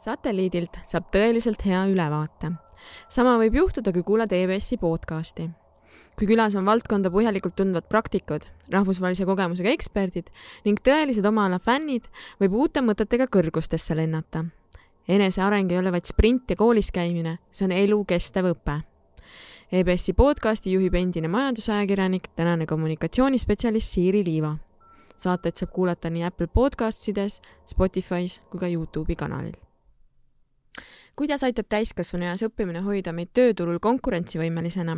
satelliidilt saab tõeliselt hea ülevaate. sama võib juhtuda, kui kuulad EBS-i podcasti. kui külas on valdkonda põhjalikult tundvad praktikud, rahvusvahelise kogemusega eksperdid ning tõelised oma ala fännid, võib uute mõtetega kõrgustesse lennata. eneseareng ei ole vaid sprint ja koolis käimine, see on elukestev õpe EBS-i podcasti juhib endine majandusajakirjanik, tänane kommunikatsioonispetsialist Siiri Liiva. saateid saab kuulata nii Apple Podcastides, Spotify's kui ka Youtube'i kanalil kuidas aitab täiskasvanueas õppimine hoida meid tööturul konkurentsivõimelisena?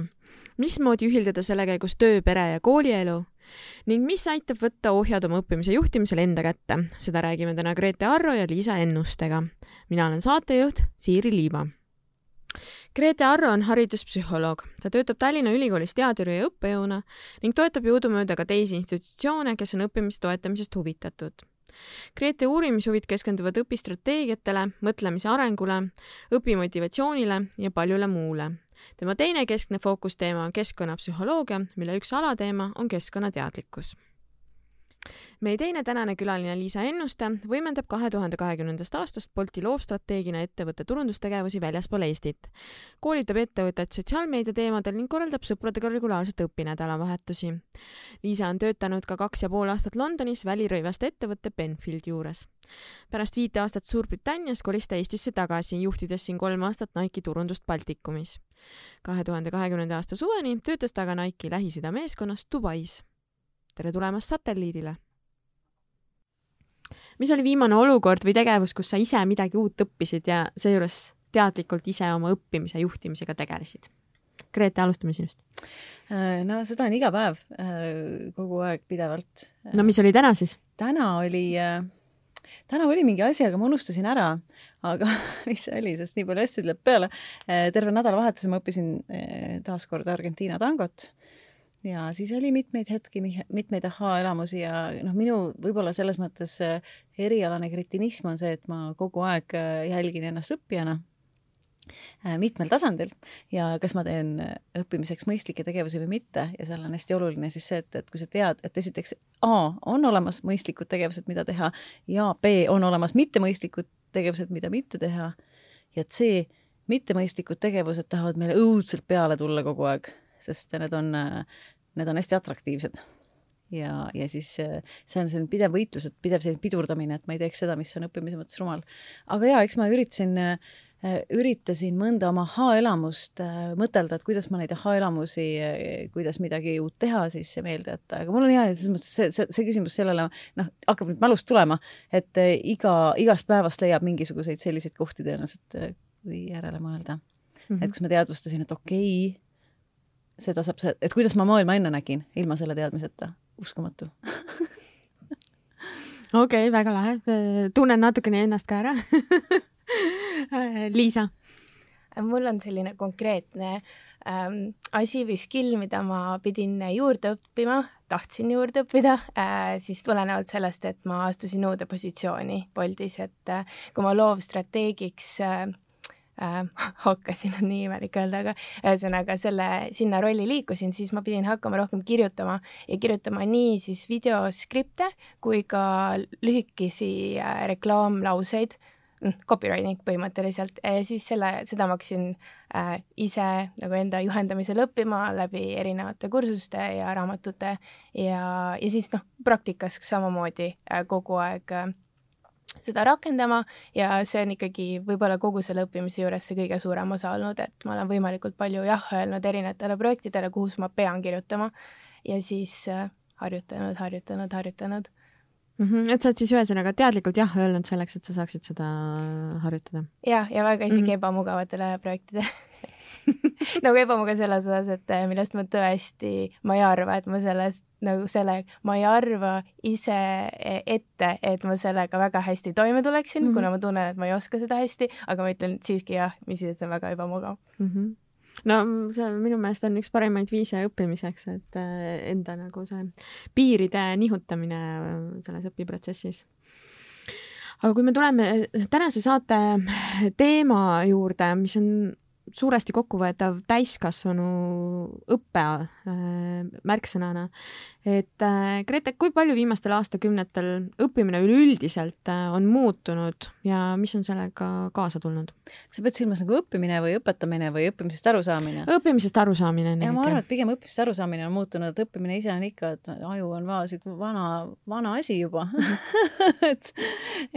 mismoodi ühildada selle käigus töö, pere ja koolielu? ning mis aitab võtta ohjad oma õppimise juhtimisel enda kätte? seda räägime täna Grete Arro ja Liisa Ennustega. mina olen saatejuht Siiri Liiva. Grete Arro on hariduspsühholoog. ta töötab Tallinna Ülikoolis teaduri ja õppejõuna ning toetab jõudumööda ka teisi institutsioone, kes on õppimise toetamisest huvitatud Grete uurimishuvid keskenduvad õpistrateegiatele, mõtlemise arengule, õpimotivatsioonile ja paljule muule. tema teine keskne fookusteema on keskkonnapsühholoogia, mille üks alateema on keskkonnateadlikkus meie teine tänane külaline Liisa Ennuste võimendab kahe tuhande kahekümnendast aastast Bolti loovstrateegina ettevõtte turundustegevusi väljaspool Eestit. koolitab ettevõtet sotsiaalmeedia teemadel ning korraldab sõpradega regulaarselt õpinädalavahetusi. Liisa on töötanud ka kaks ja pool aastat Londonis välirõivaste ettevõtte Benfield juures. pärast viite aastat Suurbritannias kolis ta Eestisse tagasi, juhtides siin kolm aastat Nike'i turundust Baltikumis. kahe tuhande kahekümnenda aasta suveni töötas ta aga Nike'i Lähis-Ida meeskonnas Dubais tere tulemast satelliidile! mis oli viimane olukord või tegevus, kus sa ise midagi uut õppisid ja seejuures teadlikult ise oma õppimise juhtimisega tegelesid? Grete, alustame sinust. Äh, no seda on iga päev, äh, kogu aeg pidevalt. no mis oli täna siis? täna oli, äh, täna oli mingi asi, aga ma unustasin ära, aga mis see oli, sest nii palju asju tuleb peale. terve nädalavahetuse ma õppisin taaskord Argentiina tangot ja siis oli mitmeid hetki, mitmeid ahhaa-elamusi ja noh, minu võib-olla selles mõttes äh, erialane kretinism on see, et ma kogu aeg äh, jälgin ennast õppijana äh, mitmel tasandil. Ja kas ma teen õppimiseks mõistlikke tegevusi või mitte ja seal on hästi oluline siis see, et, et kui sa tead, et esiteks A on olemas mõistlikud tegevused, mida teha ja B on olemas mittemõistlikud tegevused, mida mitte teha ja C mittemõistlikud tegevused tahavad meile õudselt peale tulla kogu aeg, sest need on need on hästi atraktiivsed. ja, ja siis äh, see on selline pidev võitlus, et pidev selline pidurdamine, et ma ei teeks seda, mis on õppimise mõttes rumal. aga jaa, eks ma üritasin äh, üritasin mõnda oma ahhaa-elamust äh, mõtelda, et kuidas ma neid ahhaa-elamusi, kuidas midagi uut teha siis meelde jätta, aga mul on hea, selles mõttes see, see, see küsimus sellele noh, hakkab nüüd mälust tulema, et iga, igast päevast leiab mingisuguseid selliseid kohti tõenäoliselt, kui järele mõelda mm. -hmm. et kus ma teadvustasin, et okei okay,, seda saab, et kuidas ma maailma enne nägin, ilma selle teadmiseta, uskumatu. Okei okay,, väga lahe, tunnen natukene ennast ka ära. Liisa? mul on selline konkreetne ähm, asi või skill, mida ma pidin juurde õppima, tahtsin juurde õppida äh,, siis tulenevalt sellest, et ma astusin uude positsiooni Boltis, et äh, kui ma loovstrateegiks äh, äh, hakkasin, on nii imelik öelda, aga ühesõnaga selle, sinna rolli liikusin, siis ma pidin hakkama rohkem kirjutama ja kirjutama nii siis videoskripte kui ka lühikesi äh, reklaamlauseid, mm, copywriting põhimõtteliselt. Siis selle, seda ma hakkasin äh, ise nagu enda juhendamisel õppima läbi erinevate kursuste ja raamatute ja, ja siis noh, praktikas samamoodi äh, kogu aeg äh, seda rakendama ja see on ikkagi võib-olla kogu selle õppimise juures see kõige suurem osa olnud, et ma olen võimalikult palju jah öelnud erinevatele projektidele, kuhu ma pean kirjutama ja siis äh, harjutanud, harjutanud, harjutanud mm. -hmm. et sa oled siis ühesõnaga teadlikult jah öelnud selleks, et sa saaksid seda harjutada? jah, ja väga isegi mm -hmm. ebamugavatele projektidele nagu ebamugav selles osas, et äh, millest ma tõesti, ma ei arva, et ma sellest nagu selle, ma ei arva ise e, ette, et ma sellega väga hästi toime tuleksin mm, -hmm. kuna ma tunnen, et ma ei oska seda hästi, aga ma ütlen siiski jah, mis siis, et see on väga ebamugav mm. -hmm no see minu meelest on üks parimaid viise õppimiseks, et äh, enda nagu see piiride nihutamine äh, selles õpiprotsessis. aga kui me tuleme tänase saate teema juurde, mis on suuresti kokkuvõetav täiskasvanu õppe märksõnana. et Grete, kui palju viimastel aastakümnetel õppimine üleüldiselt on muutunud ja mis on sellega kaasa tulnud? sa pead silmas nagu õppimine või õpetamine või õppimisest arusaamine? õppimisest arusaamine. ja ma arvan, et pigem õppimisest arusaamine on muutunud, et õppimine ise on ikka, et aju on väga sihuke vana, vana asi juba et,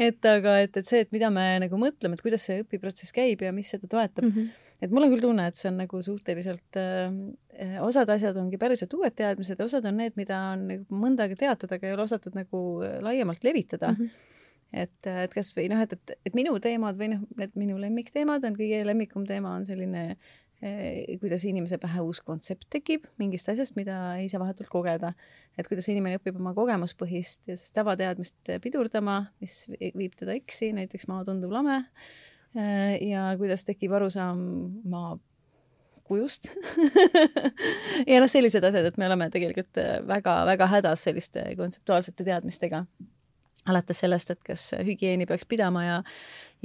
et aga, et, et see, et mida me nagu mõtleme, et kuidas see õpiprotsess käib ja mis seda toetab mm. -hmm et mul on küll tunne, et see on nagu suhteliselt äh,, osad asjad ongi päriselt uued teadmised ja osad on need, mida on nagu mõnda aega teatud, aga ei ole osatud nagu laiemalt levitada mm. -hmm et, et kasvõi noh, et, et, et minu teemad või noh, need minu lemmikteemad on, kõige lemmikum teema on selline eh, kuidas inimese pähe uus kontsept tekib mingist asjast, mida ei saa vahetult kogeda. et kuidas inimene õpib oma kogemuspõhist ja siis tavateadmist pidurdama, mis viib teda eksi, näiteks maa tundub lame Äh, ja kuidas tekib arusaam maa kujust ja noh, sellised asjad, et me oleme tegelikult väga-väga äh, hädas selliste kontseptuaalsete teadmistega. alates sellest, et kas hügieeni peaks pidama ja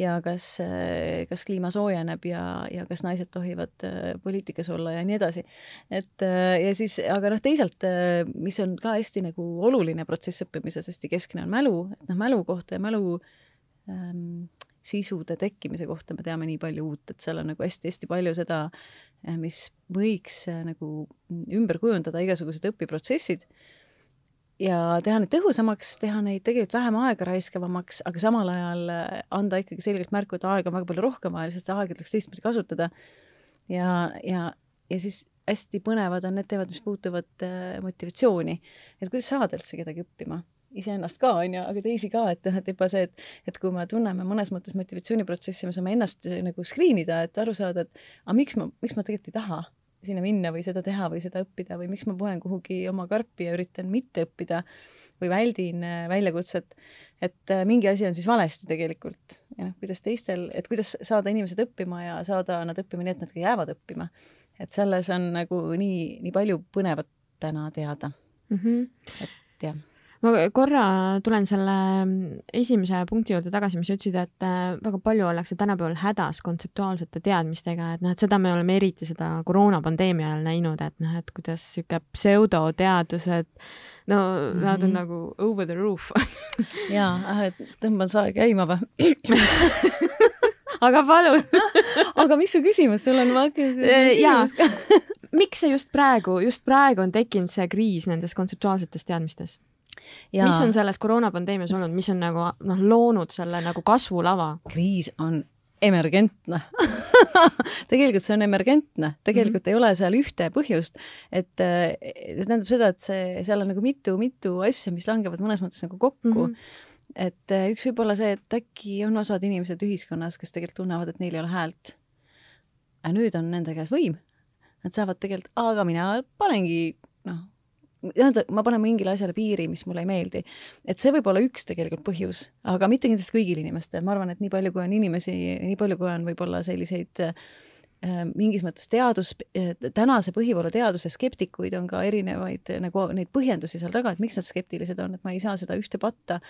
ja kas, äh, kas kliima soojeneb ja, ja kas naised tohivad poliitikas olla ja nii edasi. et ja siis, aga noh, teisalt, mis on ka hästi nagu oluline protsess õppimises, hästi keskne on mälu, et noh, mälu kohta ja mälu ähm, sisude tekkimise kohta me teame nii palju uut, et seal on nagu hästi-hästi palju seda, eh, mis võiks eh, nagu ümber kujundada igasugused õpiprotsessid. Ja teha neid tõhusamaks, teha neid tegelikult vähem aega raiskavamaks, aga samal ajal eh, anda ikkagi selgelt märku, et aega on väga palju rohkem vaja, lihtsalt seda aega tuleks teistmoodi kasutada. ja, ja, ja siis hästi põnevad on need teemad, mis puutuvad motivatsiooni, et kuidas saada üldse kedagi õppima iseennast ka, on ju, aga teisi ka, et noh, et juba see, et, et kui me tunneme mõnes mõttes motivatsiooniprotsessi, me saame ennast nagu screen ida, et aru saada, et aga miks ma, miks ma tegelikult ei taha sinna minna või seda teha või seda õppida või miks ma puhen kuhugi oma karpi ja üritan mitte õppida või väldin äh, väljakutset, et äh, mingi asi on siis valesti tegelikult ja noh, kuidas teistel, et kuidas saada inimesed õppima ja saada nad õppima nii, et nad ka jäävad õppima. et selles on nagu nii, nii palju põnevat täna teada mm. -hmm. et jah ma korra tulen selle esimese punkti juurde tagasi, mis sa ütlesid, et äh, väga palju ollakse tänapäeval hädas kontseptuaalsete teadmistega, et noh, et seda me oleme eriti seda koroonapandeemia ajal näinud, et noh, et kuidas sihuke pseudoteadused, no mm -hmm. nad on mhm. nagu over the roof jaa, et tõmban sae käima või aga palun aga mis su küsimus, sul on äh, jaa, miks see just praegu, just praegu on tekkinud see kriis nendes kontseptuaalsetes teadmistes? Ja... mis on selles koroonapandeemias olnud, mis on nagu noh, loonud selle nagu kasvulava? kriis on emergentne tegelikult see on emergentne, tegelikult mm -hmm. ei ole seal ühte põhjust, et see tähendab seda, et see, seal on nagu mitu-mitu asja, mis langevad mõnes mõttes nagu kokku mm. -hmm et äh, üks võib olla see, et äkki on osad inimesed ühiskonnas, kes tegelikult tunnevad, et neil ei ole häält. aga nüüd on nende käes võim. Nad saavad tegelikult, aga mina panengi noh, tähendab, ma panen mingile asjale piiri, mis mulle ei meeldi. et see võib olla üks tegelikult põhjus, aga mitte kindlasti kõigil inimestel, ma arvan, et nii palju, kui on inimesi, nii palju, kui on võib-olla selliseid äh, mingis mõttes teadus, tänase põhivoolu teaduse skeptikuid on ka erinevaid nagu neid põhjendusi seal taga, et miks nad skeptilised on, et ma ei saa seda ühte patta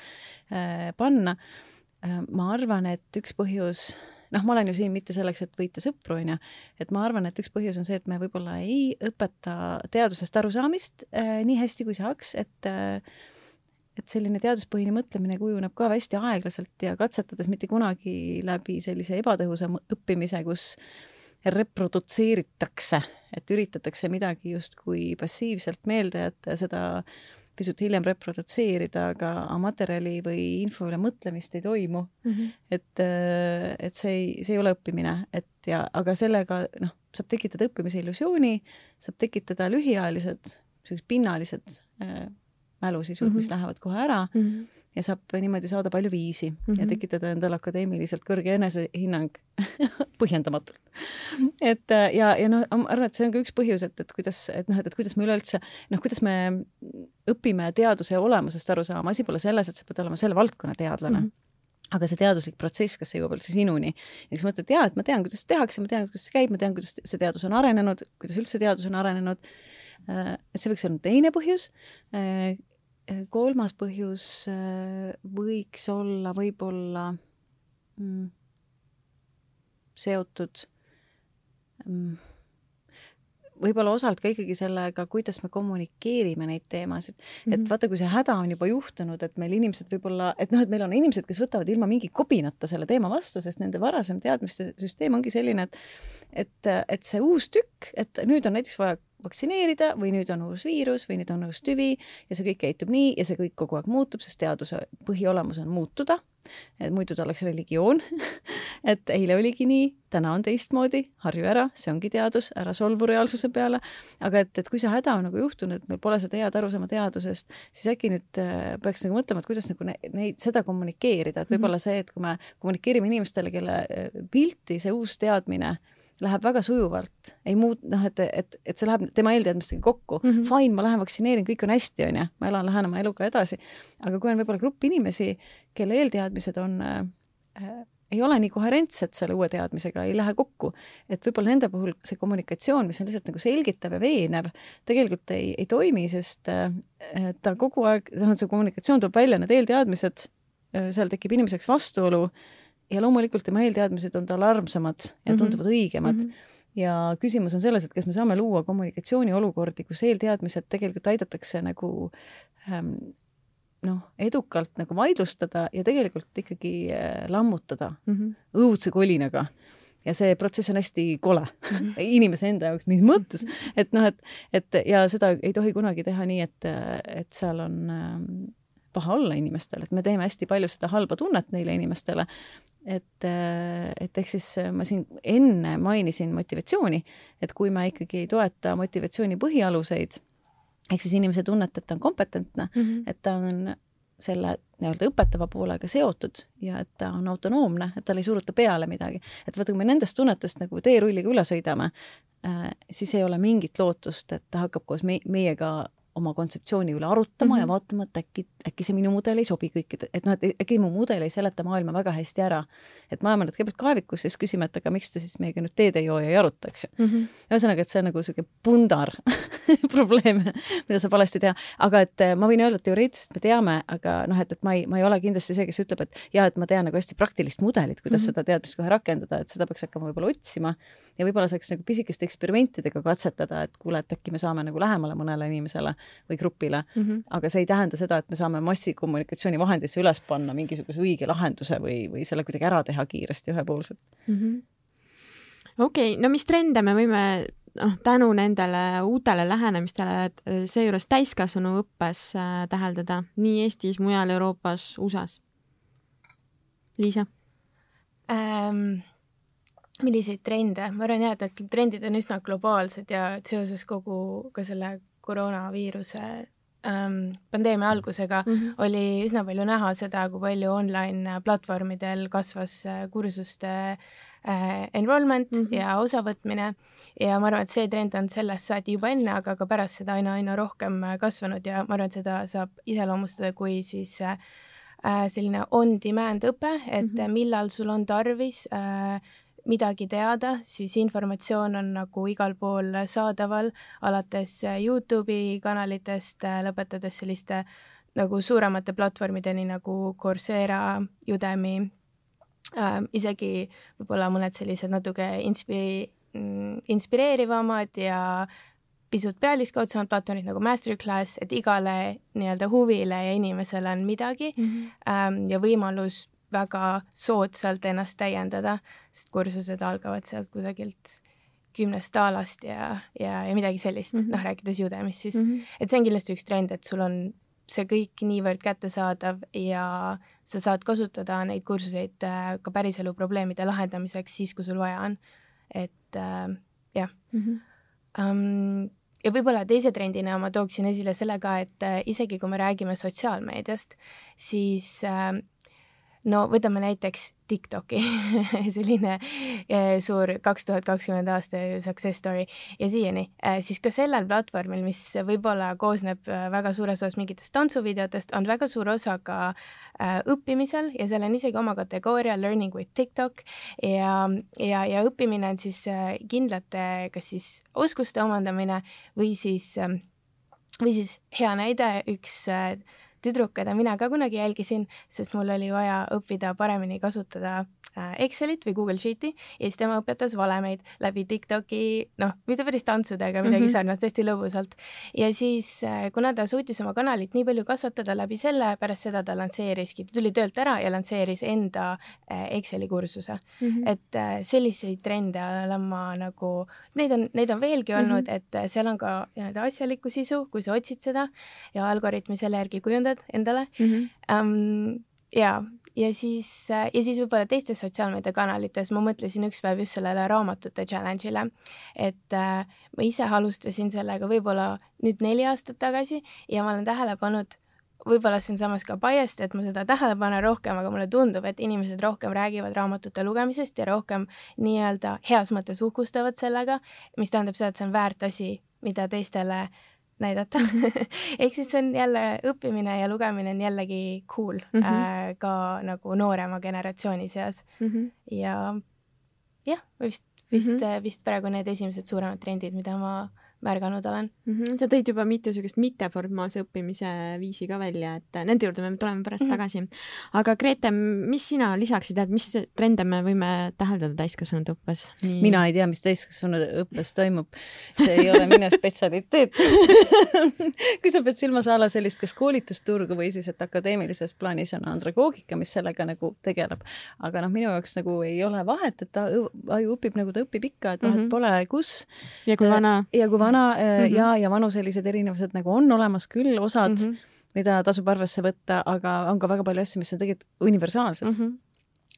äh, panna äh,. ma arvan, et üks põhjus noh, ma olen ju siin mitte selleks, et võita sõpru, on ju, et ma arvan, et üks põhjus on see, et me võib-olla ei õpeta teadusest arusaamist äh, nii hästi, kui saaks, et äh, et selline teaduspõhine mõtlemine kujuneb ka hästi aeglaselt ja katsetades mitte kunagi läbi sellise ebatõhusa õppimise, kus reprodutseeritakse, et üritatakse midagi justkui passiivselt meelde jätta ja seda pisut hiljem reprodutseerida, aga materjali või info üle mõtlemist ei toimu mm. -hmm. et, äh, et see ei, see ei ole õppimine, et ja, aga sellega noh, saab tekitada õppimise illusiooni, saab tekitada lühiajalised, sellised pinnalised äh, mälusisud mm, -hmm. mis mhm. lähevad kohe ära mm. -hmm ja saab niimoodi saada palju viisi mm -hmm. ja mhm. tekitada endale akadeemiliselt kõrge enesehinnang põhjendamatult. et äh, ja, ja noh, ma arvan, et see on ka üks põhjus, et, et kuidas, et noh, et, et kuidas me üleüldse, noh, kuidas me õpime teaduse olemusest aru saama, asi pole selles, et sa pead olema selle valdkonna teadlane mm. -hmm aga see teaduslik protsess, kas see jõuab üldse sinuni ja siis mõtled, jaa, et ma tean, kuidas tehakse, ma tean, kuidas see käib, ma tean, kuidas see teadus on arenenud, kuidas üldse teadus on arenenud. Äh, et see võiks olla teine põhjus Äh, kolmas põhjus äh, võiks olla võib-olla mm, seotud mm, võib-olla osalt ka ikkagi sellega, kuidas me kommunikeerime neid teemasid mm. -hmm. et mhm. vaata, kui see häda on juba juhtunud, et meil inimesed võib-olla, et noh, et meil on inimesed, kes võtavad ilma mingi kobinata selle teema vastu, sest nende varasem teadmiste süsteem ongi selline, et et, et see uus tükk, et nüüd on näiteks vaja vaktsineerida või nüüd on uus viirus või nüüd on uus tüvi ja see kõik käitub nii ja see kõik kogu aeg muutub, sest teaduse põhiolemus on muutuda. et muidu ta oleks religioon et eile oligi nii, täna on teistmoodi, harju ära, see ongi teadus, ära solvu reaalsuse peale. aga et, et kui see häda on nagu juhtunud, et meil pole seda head arusaama teadusest, siis äkki nüüd äh, peaks nagu mõtlema, et kuidas nagu neid, seda kommunikeerida, et võib-olla mhm. see, et kui me kommunikeerime inimestele, kelle äh, pilti see uus teadmine läheb väga sujuvalt, ei muut-, noh, et, et, et see läheb tema eelteadmistega kokku mm. -hmm. Fine, ma lähen vaktsineerin, kõik on hästi, onju, ma elan, lähen oma eluga edasi. aga kui on võib-olla grupp inimesi, kelle eelteadmised on äh, ei ole nii koherentsed selle uue teadmisega, ei lähe kokku. et võib-olla nende puhul see kommunikatsioon, mis on lihtsalt nagu selgitav ja veenev, tegelikult ei, ei toimi, sest äh, ta kogu aeg, noh, see kommunikatsioon toob välja need eelteadmised, äh, seal tekib inimeseks vastuolu ja loomulikult tema eelteadmised on tal armsamad ja mhm. tunduvad mm -hmm. õigemad mm. -hmm ja küsimus on selles, et kas me saame luua kommunikatsiooniolukordi, kus eelteadmised tegelikult aidatakse nagu ähm, noh, edukalt nagu vaidlustada ja tegelikult ikkagi äh, lammutada mm -hmm. õudse kolinaga. ja see protsess on hästi kole mm -hmm. inimese enda jaoks, mis mõttes, et noh, et, et ja seda ei tohi kunagi teha nii, et, et seal on äh, paha olla inimestel, et me teeme hästi palju seda halba tunnet neile inimestele. et, et ehk siis ma siin enne mainisin motivatsiooni, et kui me ikkagi ei toeta motivatsiooni põhialuseid, ehk siis inimese tunnet, et ta on kompetentne mm, -hmm. et ta on selle nii-öelda õpetava poolega seotud ja et ta on autonoomne, et talle ei suruta peale midagi. et vaata, kui me nendest tunnetest nagu teerulliga üle sõidame äh,, siis ei ole mingit lootust, et ta hakkab koos me meiega oma kontseptsiooni üle arutama mm -hmm. ja mhm. vaatama, et äkki, äkki see minu mudel ei sobi kõikide, et noh, et äkki mu mudel ei seleta maailma väga hästi ära. et me ajame nad kõigepealt kaevikus, siis küsime, et aga miks te siis meiega nüüd teed ei joo ja ei aruta, eks ju mm -hmm.. ühesõnaga, et see on nagu niisugune pundar probleeme, mida saab valesti teha, aga et eh, ma võin öelda, et teoreetiliselt me teame, aga noh, et, et ma ei, ma ei ole kindlasti see, kes ütleb, et jaa, et ma tean nagu hästi praktilist mudelit, kuidas mm -hmm. seda teadmist kohe rakendada, et seda peaks hakkama võib-olla otsima ja võib-olla saaks nagu pisikeste eksperimentidega katsetada, et kuule, et äkki me saame nagu lähemale mõnele inimesele või grupile mm, -hmm. aga see ei tähenda seda, et me saame massikommunikatsioonivahendisse üles panna mingisuguse õige lahenduse või, või selle kuidagi ära teha kiiresti ühepoolselt mm -hmm.. okei okay,, no mis trende me võime noh, tänu nendele uutele lähenemistele seejuures täiskasvanu õppes äh, täheldada nii Eestis, mujal Euroopas, USA-s? Liisa ähm,? milliseid trende, ma arvan jah, et need trendid on üsna globaalsed ja seoses kogu ka selle koroonaviiruse ähm, pandeemia algusega mm -hmm. oli üsna palju näha seda, kui palju online platvormidel kasvas äh, kursuste äh, enrollment mm -hmm. ja osavõtmine ja ma arvan, et see trend on sellest saati juba enne, aga ka pärast seda aina, aina rohkem äh, kasvanud ja ma arvan, et seda saab iseloomustada kui siis äh, selline on-demand õpe, et mm -hmm. millal sul on tarvis äh, midagi teada, siis informatsioon on nagu igal pool saadaval, alates Youtube'i kanalitest, lõpetades selliste nagu suuremate platvormideni nagu Coursera, Udemy äh,, isegi võib-olla mõned sellised natuke inspi-, mm, inspireerivamad ja pisut pealiskaudsemad platvormid nagu Masterclass, et igale nii-öelda huvile ja inimesele on midagi mm -hmm. ähm, ja võimalus väga soodsalt ennast täiendada, sest kursused algavad sealt kusagilt kümnest daalast ja, ja, ja midagi sellist mm -hmm., noh, rääkides Udemy'st siis mm, -hmm. et see on kindlasti üks trend, et sul on see kõik niivõrd kättesaadav ja sa saad kasutada neid kursuseid äh, ka päriselu probleemide lahendamiseks siis, kui sul vaja on. et äh, jah mm. -hmm. Um, ja võib-olla teise trendina ma tooksin esile selle ka, et äh, isegi kui me räägime sotsiaalmeediast, siis äh, no võtame näiteks TikToki selline eh, suur kaks tuhat kakskümmend aasta success story. Ja siiani, eh, siis ka sellel platvormil, mis võib-olla koosneb eh, väga suures osas mingitest tantsuvideotest, on väga suur osa ka õppimisel ja seal on isegi oma kategooria Learning with TikTok. Ja, ja, ja õppimine on siis kindlate, kas siis oskuste omandamine või siis, või siis hea näide, üks tüdruk, keda mina ka kunagi jälgisin, sest mul oli vaja õppida paremini kasutada Excelit või Google Sheeti ja siis tema õpetas valemeid läbi TikToki, noh, mitte päris tantsudega, midagi mm -hmm. sarnast, hästi lõbusalt. ja siis, äh, kuna ta suutis oma kanalit nii palju kasvatada läbi selle, pärast seda ta lansseeriski, ta tuli töölt ära ja lansseeris enda äh, Exceli kursuse mm. -hmm. et selliseid trende olen ma nagu, neid on, neid on veelgi mhm. olnud mm, -hmm. et seal on ka nii-öelda asjalikku sisu, kui sa otsid seda ja algoritmi selle järgi kujundad endale mm. -hmm. Um, ja ja siis, äh, ja siis võib-olla teistes sotsiaalmeediakanalites ma mõtlesin üks päev just sellele raamatute challenge'ile, et äh, ma ise alustasin sellega võib-olla nüüd neli aastat tagasi ja ma olen tähele pannud, võib-olla see on samas ka biased, et ma seda tähele panen rohkem, aga mulle tundub, et inimesed rohkem räägivad raamatute lugemisest ja rohkem nii-öelda heas mõttes uhkustavad sellega, mis tähendab seda, et see on väärt asi, mida teistele äh, näidata ehk siis see on jälle õppimine ja lugemine on jällegi cool mm -hmm. äh, ka nagu noorema generatsiooni seas mm. -hmm. ja jah, vist, vist mm, -hmm. vist praegu need esimesed suuremad trendid, mida ma märganud olen mm. -hmm. sa tõid juba mitu niisugust mitteformaalse õppimise viisi ka välja, et nende juurde me tuleme pärast mm -hmm. tagasi. aga Grete, mis sina lisaksid, et mis trende me võime täheldada täiskasvanute õppes? mina ei tea, mis täiskasvanute õppes toimub. see ei ole minu spetsialiteet kui sa pead silmas a la sellist kas koolitusturgu või siis, et akadeemilises plaanis on andragoogika, mis sellega nagu tegeleb. aga noh, minu jaoks nagu ei ole vahet, et ta aju õpib nagu ta õpib ikka, et vahet mm -hmm. pole, kus. ja kui vana. ja kui vana vana mm -hmm. ja, ja vanuselised erinevused nagu on olemas küll, osad mm, -hmm. mida tasub arvesse võtta, aga on ka väga palju asju, mis on tegelikult universaalsed mm. -hmm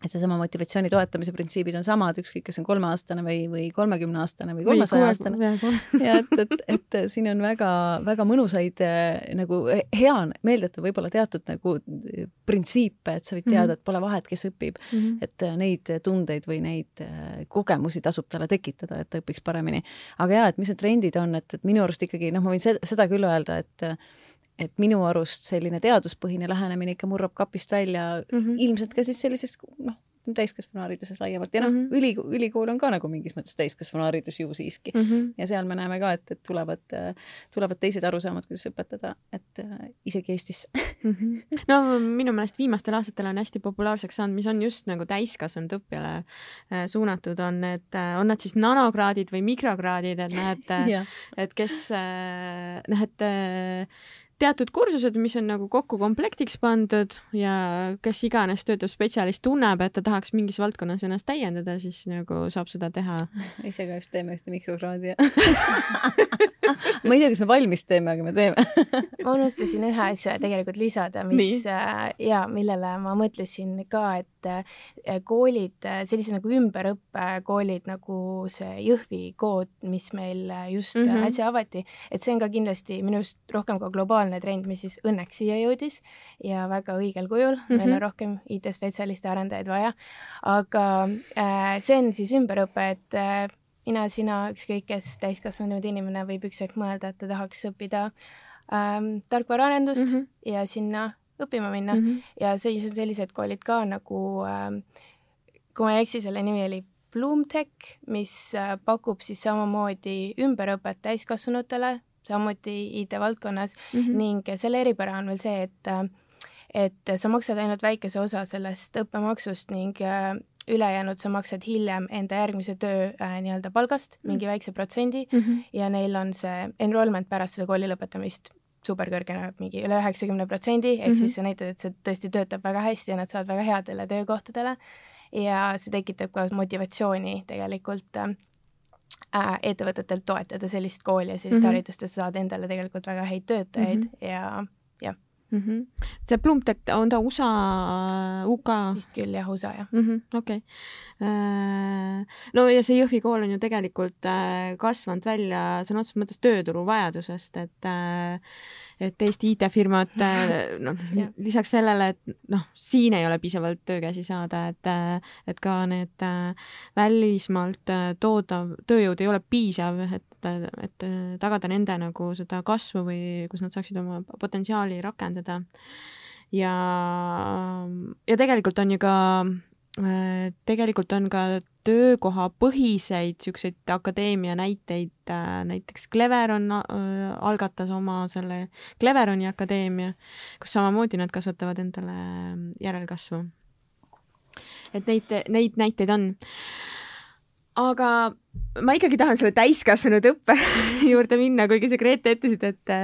et seesama motivatsiooni toetamise printsiibid on samad, ükskõik, kas on kolmeaastane või, või kolmekümneaastane või kolmesaja-aastane. ja et, et, et siin on väga-väga mõnusaid äh, nagu hea on meeldeta võib-olla teatud nagu printsiipe, et sa võid teada, mhm. et pole vahet, kes õpib mm, -hmm. et neid tundeid või neid kogemusi tasub talle tekitada, et ta õpiks paremini. aga jaa, et mis need trendid on, et, et minu arust ikkagi noh, ma võin seda küll öelda, et et minu arust selline teaduspõhine lähenemine ikka murrab kapist välja mm -hmm. ilmselt ka siis sellisest noh, täiskasvanuhariduses laiemalt ja noh mm -hmm., ülikool, ülikool on ka nagu mingis mõttes täiskasvanuharidus ju siiski mm. -hmm. ja seal me näeme ka, et, et tulevad, tulevad teised arusaamad, kuidas õpetada, et äh, isegi Eestis mm. -hmm. no minu meelest viimastel aastatel on hästi populaarseks saanud, mis on just nagu täiskasvanud õppijale äh, suunatud, on need, äh, on nad siis nanokraadid või mikrokraadid, et noh, et et kes noh, et teatud kursused, mis on nagu kokku komplektiks pandud ja kes iganes töötav spetsialist tunneb, et ta tahaks mingis valdkonnas ennast täiendada, siis nagu saab seda teha. ise ka just teeme ühte mikrokraadi ja ma ei tea, kas me valmis teeme, aga me teeme ma unustasin ühe asja tegelikult lisada, mis äh, ja millele ma mõtlesin ka, et äh, koolid, äh, sellised nagu ümberõppekoolid nagu see Jõhvi kood, mis meil just mm -hmm. äsja avati, et see on ka kindlasti minu arust rohkem ka globaalne globaalne trend, mis siis õnneks siia jõudis ja väga õigel kujul mm, -hmm. meil on rohkem IT-spetsialiste, arendajaid vaja. aga äh, see on siis ümberõpe, et äh, mina, sina, ükskõik kes täiskasvanud inimene võib üks hetk mõelda, et ta tahaks õppida ähm, tarkvaraarendust mm -hmm. ja sinna õppima minna mm -hmm. ja siis on sellised koolid ka nagu ähm,, kui ma ei eksi, selle nimi oli Bloomtech, mis äh, pakub siis samamoodi ümberõpet täiskasvanutele samuti IT-valdkonnas mm -hmm. ning selle eripära on veel see, et et sa maksad ainult väikese osa sellest õppemaksust ning äh, ülejäänud sa maksad hiljem enda järgmise töö äh, nii-öelda palgast mm, -hmm. mingi väikse protsendi mm -hmm. ja neil on see enrollment pärast seda kooli lõpetamist superkõrge, mingi üle üheksakümne protsendi, ehk mm -hmm. siis see näitab, et see tõesti töötab väga hästi ja nad saavad väga headele töökohtadele ja see tekitab ka motivatsiooni tegelikult äh, ettevõtetelt toetada sellist kooli ja sellist mm -hmm. haridust, et sa saad endale tegelikult väga häid töötajaid mm -hmm. ja jah mm. -hmm. see Bloomtech, on ta USA, UK? vist küll jah, USA jah mm -hmm,. okei okay. äh,. no ja see Jõhvi kool on ju tegelikult äh, kasvanud välja sõna otseses mõttes tööturu vajadusest, et äh, et Eesti IT-firmad, äh, noh, lisaks sellele, et noh, siin ei ole piisavalt töökäsi saada, et, äh, et ka need äh, välismaalt toodav tööjõud ei ole piisav, et, et tagada nende nagu seda kasvu või kus nad saaksid oma potentsiaali rakendada. ja, ja tegelikult on ju ka tegelikult on ka töökohapõhiseid niisuguseid akadeemia näiteid, äh, näiteks Cleveron äh, algatas oma selle Cleveroni akadeemia, kus samamoodi nad kasvatavad endale järelkasvu. et neid, neid näiteid on. aga ma ikkagi tahan selle täiskasvanud õppe juurde minna, kuigi sa, Grete, ütlesid, et,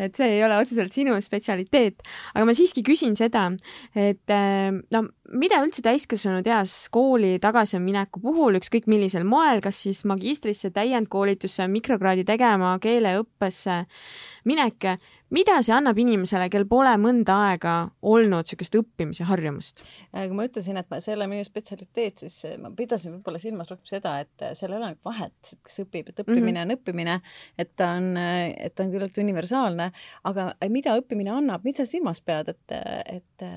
et see ei ole otseselt sinu spetsialiteet. aga ma siiski küsin seda, et no mida üldse täiskasvanud eas kooli tagasimineku puhul, ükskõik millisel moel, kas siis magistrisse, täiendkoolitusse, mikrokraadi tegema, keeleõppesse minek, mida see annab inimesele, kel pole mõnda aega olnud niisugust õppimise harjumust? kui ma ütlesin, et ma, see ei ole minu spetsialiteet, siis ma pidasin võib-olla silmas rohkem seda, et seal ei ole vahet, kes õpib, et õppimine mm -hmm. on õppimine, et ta on, et ta on küllalt universaalne, aga mida õppimine annab, mis sa silmas pead, et, et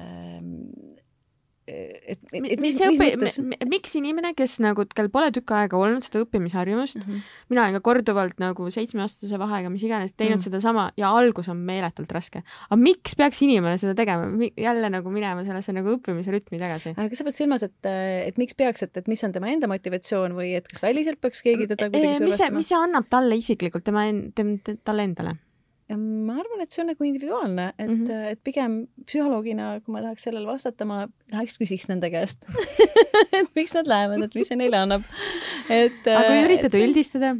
et, et mis, mis õpi-, miks inimene, kes nagu, kel pole tükk aega olnud seda õppimisharjumust mm, -hmm. mina olen ka korduvalt nagu seitsmeaastase vahega, mis iganes, teinud mm -hmm. sedasama ja algus on meeletult raske. aga miks peaks inimene seda tegema, jälle nagu minema sellesse nagu õppimise rütmi tagasi? aga kas sa pead silmas, et, et miks peaks, et, et mis on tema enda motivatsioon või et kas väliselt peaks keegi teda kuidagi survestama? mis see, mis see annab talle isiklikult, tema, talle endale? Ma arvan, et see on nagu individuaalne, et mm, -hmm. et pigem psühholoogina, kui ma tahaks sellele vastata, ma läheks küsiks nende käest et miks nad lähevad, et mis see neile annab. et. aga kui üritada et, üldistada?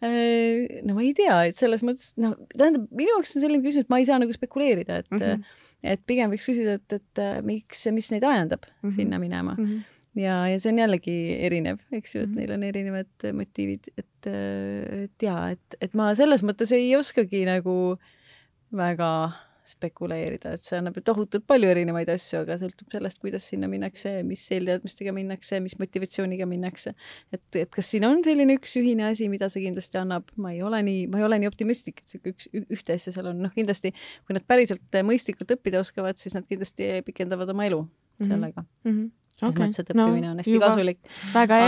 Äh, no ma ei tea, et selles mõttes, noh, tähendab, minu jaoks on selline küsimus, et ma ei saa nagu spekuleerida, et mm, -hmm. et pigem võiks küsida, et, et miks, mis neid ajendab mm -hmm. sinna minema mm. -hmm ja, ja see on jällegi erinev, eks ju, et mhm. neil on erinevad motiivid, et, et ja et, et ma selles mõttes ei oskagi nagu väga spekuleerida, et see annab ju tohutult palju erinevaid asju, aga sõltub sellest, kuidas sinna minnakse, mis eelteadmistega minnakse, mis motivatsiooniga minnakse. et, et kas siin on selline üks ühine asi, mida see kindlasti annab, ma ei ole nii, ma ei ole nii optimistlik, et sihuke üks, ühte asja seal on, noh, kindlasti kui nad päriselt mõistlikult õppida oskavad, siis nad kindlasti pikendavad oma elu mhm. sellega mm. -hmm selles okay. mõttes, et õppimine no, on hästi juba. kasulik. aga,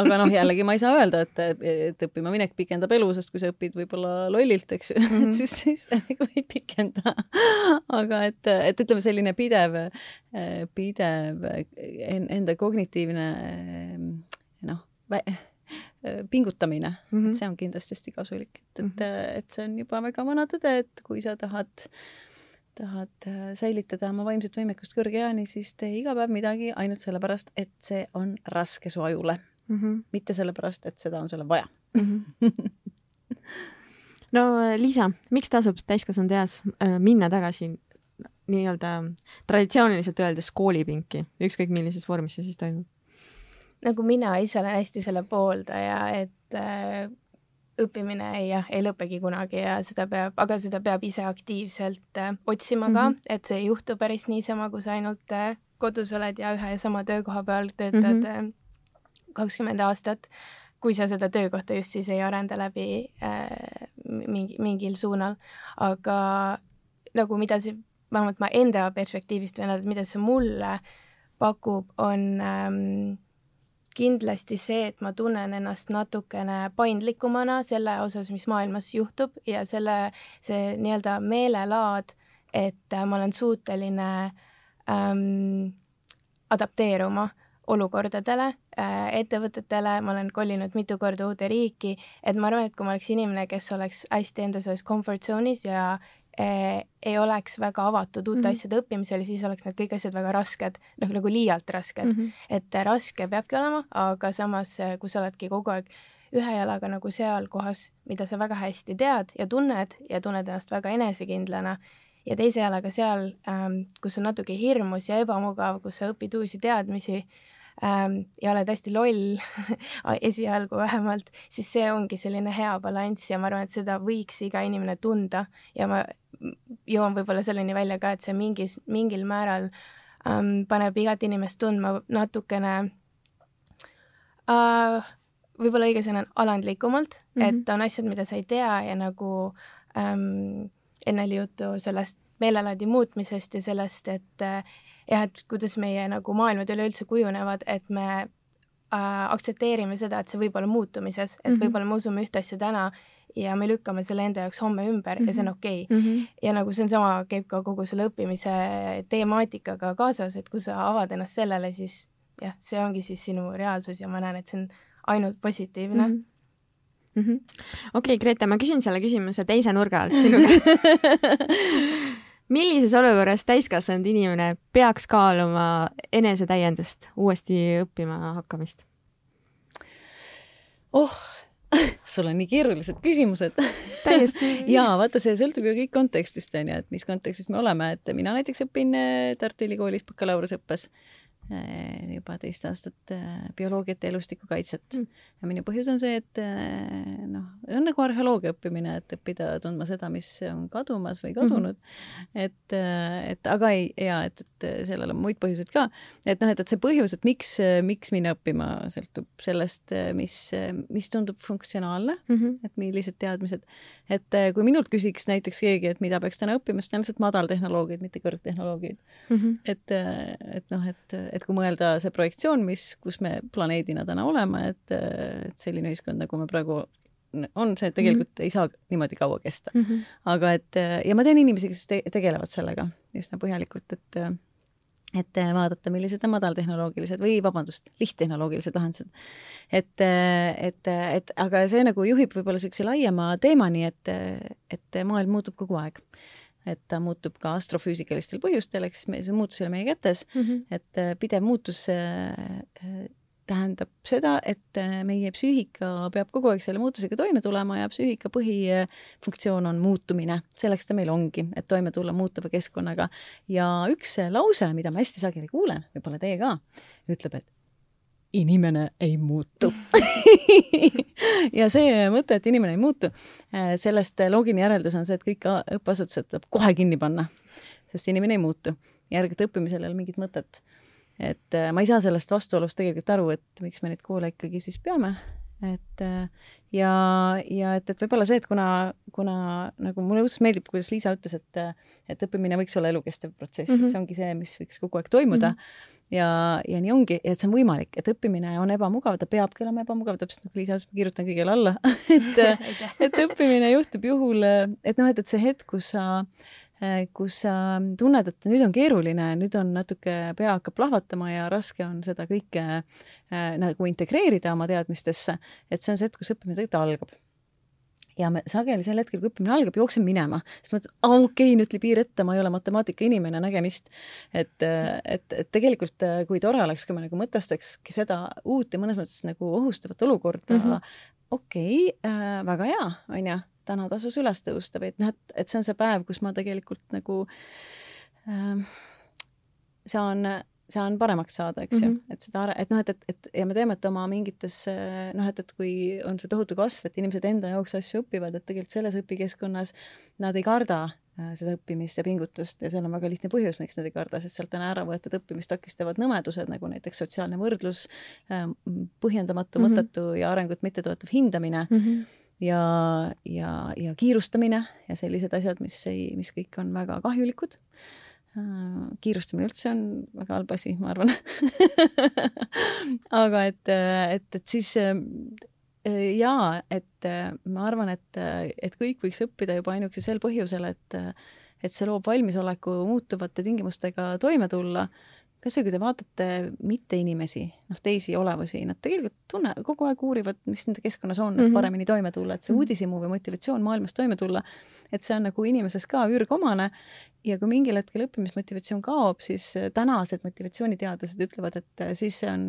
aga noh, jällegi ma ei saa öelda, et, et õppima minek pikendab elu, sest kui sa õpid võib-olla lollilt, eks ju mm, -hmm. et siis, siis nagu ei pikenda. aga et, et ütleme, selline pidev, pidev enda kognitiivne noh, pingutamine mm, -hmm. et see on kindlasti hästi kasulik, et, et, mhm. et see on juba väga vana tõde, et kui sa tahad tahad äh, säilitada oma vaimset võimekust kõrge eani, siis tee iga päev midagi ainult sellepärast, et see on raske su ajule mm. -hmm. mitte sellepärast, et seda on sulle vaja mm. -hmm. no äh, Liisa, miks tasub täiskasvanud eas äh, minna tagasi nii-öelda traditsiooniliselt öeldes koolipinki, ükskõik millises vormis see siis toimub? nagu mina ise olen hästi selle pooldaja, et õppimine ei, ei lõpegi kunagi ja seda peab, aga seda peab ise aktiivselt äh, otsima ka mm, -hmm. et see ei juhtu päris niisama, kui sa ainult äh, kodus oled ja ühe ja sama töökoha peal töötad mhm. kakskümmend mm -hmm. aastat, kui sa seda töökohta just siis ei arenda läbi äh, mingi, mingil suunal. aga nagu mida see, vähemalt ma enda perspektiivist võin öelda, mida see mulle pakub, on ähm, kindlasti see, et ma tunnen ennast natukene paindlikumana selle osas, mis maailmas juhtub ja selle, see nii-öelda meelelaad, et ma olen suuteline ähm, adapteeruma olukordadele äh,, ettevõtetele, ma olen kolinud mitu korda uude riiki, et ma arvan, et kui ma oleks inimene, kes oleks hästi enda selles comfort zone'is ja ei oleks väga avatud uute mm -hmm. asjade õppimisele, siis oleks need kõik asjad väga rasked, noh nagu liialt rasked mm. -hmm. et eh, raske peabki olema, aga samas, eh, kui sa oledki kogu aeg ühe jalaga nagu seal kohas, mida sa väga hästi tead ja tunned ja tunned ennast väga enesekindlana, ja teise jalaga seal ähm,, kus on natuke hirmus ja ebamugav, kus sa õpid uusi teadmisi ja oled hästi loll esialgu vähemalt, siis see ongi selline hea balanss ja ma arvan, et seda võiks iga inimene tunda ja ma jõuan võib-olla selleni välja ka, et see mingis, mingil määral ähm, paneb igat inimest tundma natukene äh, võib-olla õige sõna on alandlikumalt mm, -hmm. et on asjad, mida sa ei tea ja nagu ähm, enne oli juttu sellest meelelaadi muutmisest ja sellest, et äh, jah, et kuidas meie nagu maailmad üleüldse kujunevad, et me äh, aktsepteerime seda, et see võib olla muutumises, et mm -hmm. võib-olla me usume ühte asja täna ja me lükkame selle enda jaoks homme ümber mm -hmm. ja see on mhm. okei okay. mm. -hmm. ja nagu see on sama, käib ka kogu selle õppimise temaatikaga kaasas, et kui sa avad ennast sellele, siis jah, see ongi siis sinu reaalsus ja ma näen, et see on ainult positiivne mm. -hmm mm -hmm.. okei okay,, Grete, ma küsin selle küsimuse teise nurga alt sinu käest millises olukorras täiskasvanud inimene peaks kaaluma enesetäiendust, uuesti õppima hakkamist? oh sul on nii keerulised küsimused. täiesti jaa, vaata, see sõltub ju kõik kontekstist, on ju, et mis kontekstis me oleme, et mina näiteks õpin eh, Tartu Ülikoolis bakalaureuseõppes juba teist aastat äh, bioloogiat ja elustikukaitset mm.. ja minu põhjus on see, et äh, noh, see on nagu arheoloogia õppimine, et õppida tundma seda, mis on kadumas või kadunud mm. -hmm. et, et aga ei, jaa, et, et sellel on muid põhjuseid ka. et noh, et, et see põhjus, et miks, miks minna õppima, sõltub sellest, mis, mis tundub funktsionaalne mm, -hmm. et millised teadmised. Et kui minult küsiks näiteks keegi, et mida peaks täna õppima, siis on lihtsalt madaltehnoloogiad, mitte kõrgtehnoloogiad mm. -hmm. et, et noh, et et kui mõelda see projektsioon, mis, kus me planeedina täna oleme, et, et selline ühiskond, nagu me praegu on see tegelikult mm -hmm. ei saa niimoodi kaua kesta mm. -hmm. aga et ja ma tean inimesi, kes te tegelevad sellega üsna põhjalikult, et et vaadata, millised on madaltehnoloogilised või vabandust, lihttehnoloogilised lahendused. et, et, et aga see nagu juhib võib-olla niisuguse laiema teemani, et, et maailm muutub kogu aeg et ta muutub ka astrofüüsikalistel põhjustel, eks see muutus ei ole meie kätes mm, -hmm. et pidev muutus tähendab seda, et äh, meie psüühika peab kogu aeg selle muutusega toime tulema ja psüühika põhifunktsioon on muutumine. selleks ta meil ongi, et toime tulla muutuva keskkonnaga. ja üks lause, mida ma hästi sageli kuulen, võib-olla teie ka, ütleb, et inimene ei muutu ja see mõte, et inimene ei muutu, äh, sellest loogiline järeldus on see, et kõik õppeasutused tuleb kohe kinni panna, sest inimene ei muutu. järelikult õppimisel ei ole mingit mõtet. Et äh, ma ei saa sellest vastuolust tegelikult aru, et miks me neid koole ikkagi siis peame, et äh, ja, ja et, et võib-olla see, et kuna, kuna nagu mulle õudselt meeldib, kuidas Liisa ütles, et, et õppimine võiks olla elukestev protsess mm, -hmm. et see ongi see, mis võiks kogu aeg toimuda mm. -hmm ja, ja nii ongi, et see on võimalik, et õppimine on ebamugav, ta peabki olema ebamugav, täpselt nagu Liisa ütles, ma kirjutan kõigele alla et et õppimine juhtub juhul, et noh, et, et see hetk, kus sa kus sa tunned, et nüüd on keeruline, nüüd on natuke, pea hakkab plahvatama ja raske on seda kõike äh, nagu integreerida oma teadmistesse, et see on see hetk, kus õppimine tegelikult algab. Ja me sageli sel hetkel, kui õppimine algab, jooksen minema, siis mõtlen, aa okei okay,, nüüd tuli piir ette, ma ei ole matemaatika inimene, nägemist. et, et, et tegelikult kui tore oleks, kui me nagu mõtestakski seda uut ja mõnes mõttes nagu ohustavat olukorda. Mm -hmm. okei okay, äh,, väga hea, on ju, täna tasus üles tõusta või et noh, et, et see on see päev, kus ma tegelikult nagu äh, saan saan paremaks saada, eks ju mm, -hmm. et seda, et noh, et, et, et ja me teeme, et oma mingites noh, et, et kui on see tohutu kasv, et inimesed enda jaoks asju õpivad, et tegelikult selles õpikeskkonnas nad ei karda äh, seda õppimist ja pingutust ja seal on väga lihtne põhjus, miks nad ei karda, sest sealt on ära võetud õppimist takistavad nõmedused, nagu näiteks sotsiaalne võrdlus, äh, põhjendamatu mm, -hmm. mõttetu ja arengut mittetoetav hindamine mm. -hmm ja, ja, ja kiirustamine ja sellised asjad, mis ei, mis kõik on väga kahjulikud. Äh, kiirustamine üldse on väga halb asi, ma arvan. Aga et, et, et siis äh, jaa, et ma arvan, et, et kõik võiks õppida juba ainuüksi sel põhjusel, et et see loob valmisoleku muutuvate tingimustega toime tulla kas või kui te vaatate mitteinimesi, noh, teisi olevusi, nad tegelikult tunne, kogu aeg uurivad, mis nende keskkonnas on, et mm -hmm. paremini toime tulla, et see mhm. uudishimu või motivatsioon maailmas toime tulla, et see on nagu inimeses ka ürgomane ja kui mingil hetkel õppimismotivatsioon kaob, siis tänased motivatsiooniteadlased ütlevad, et siis see on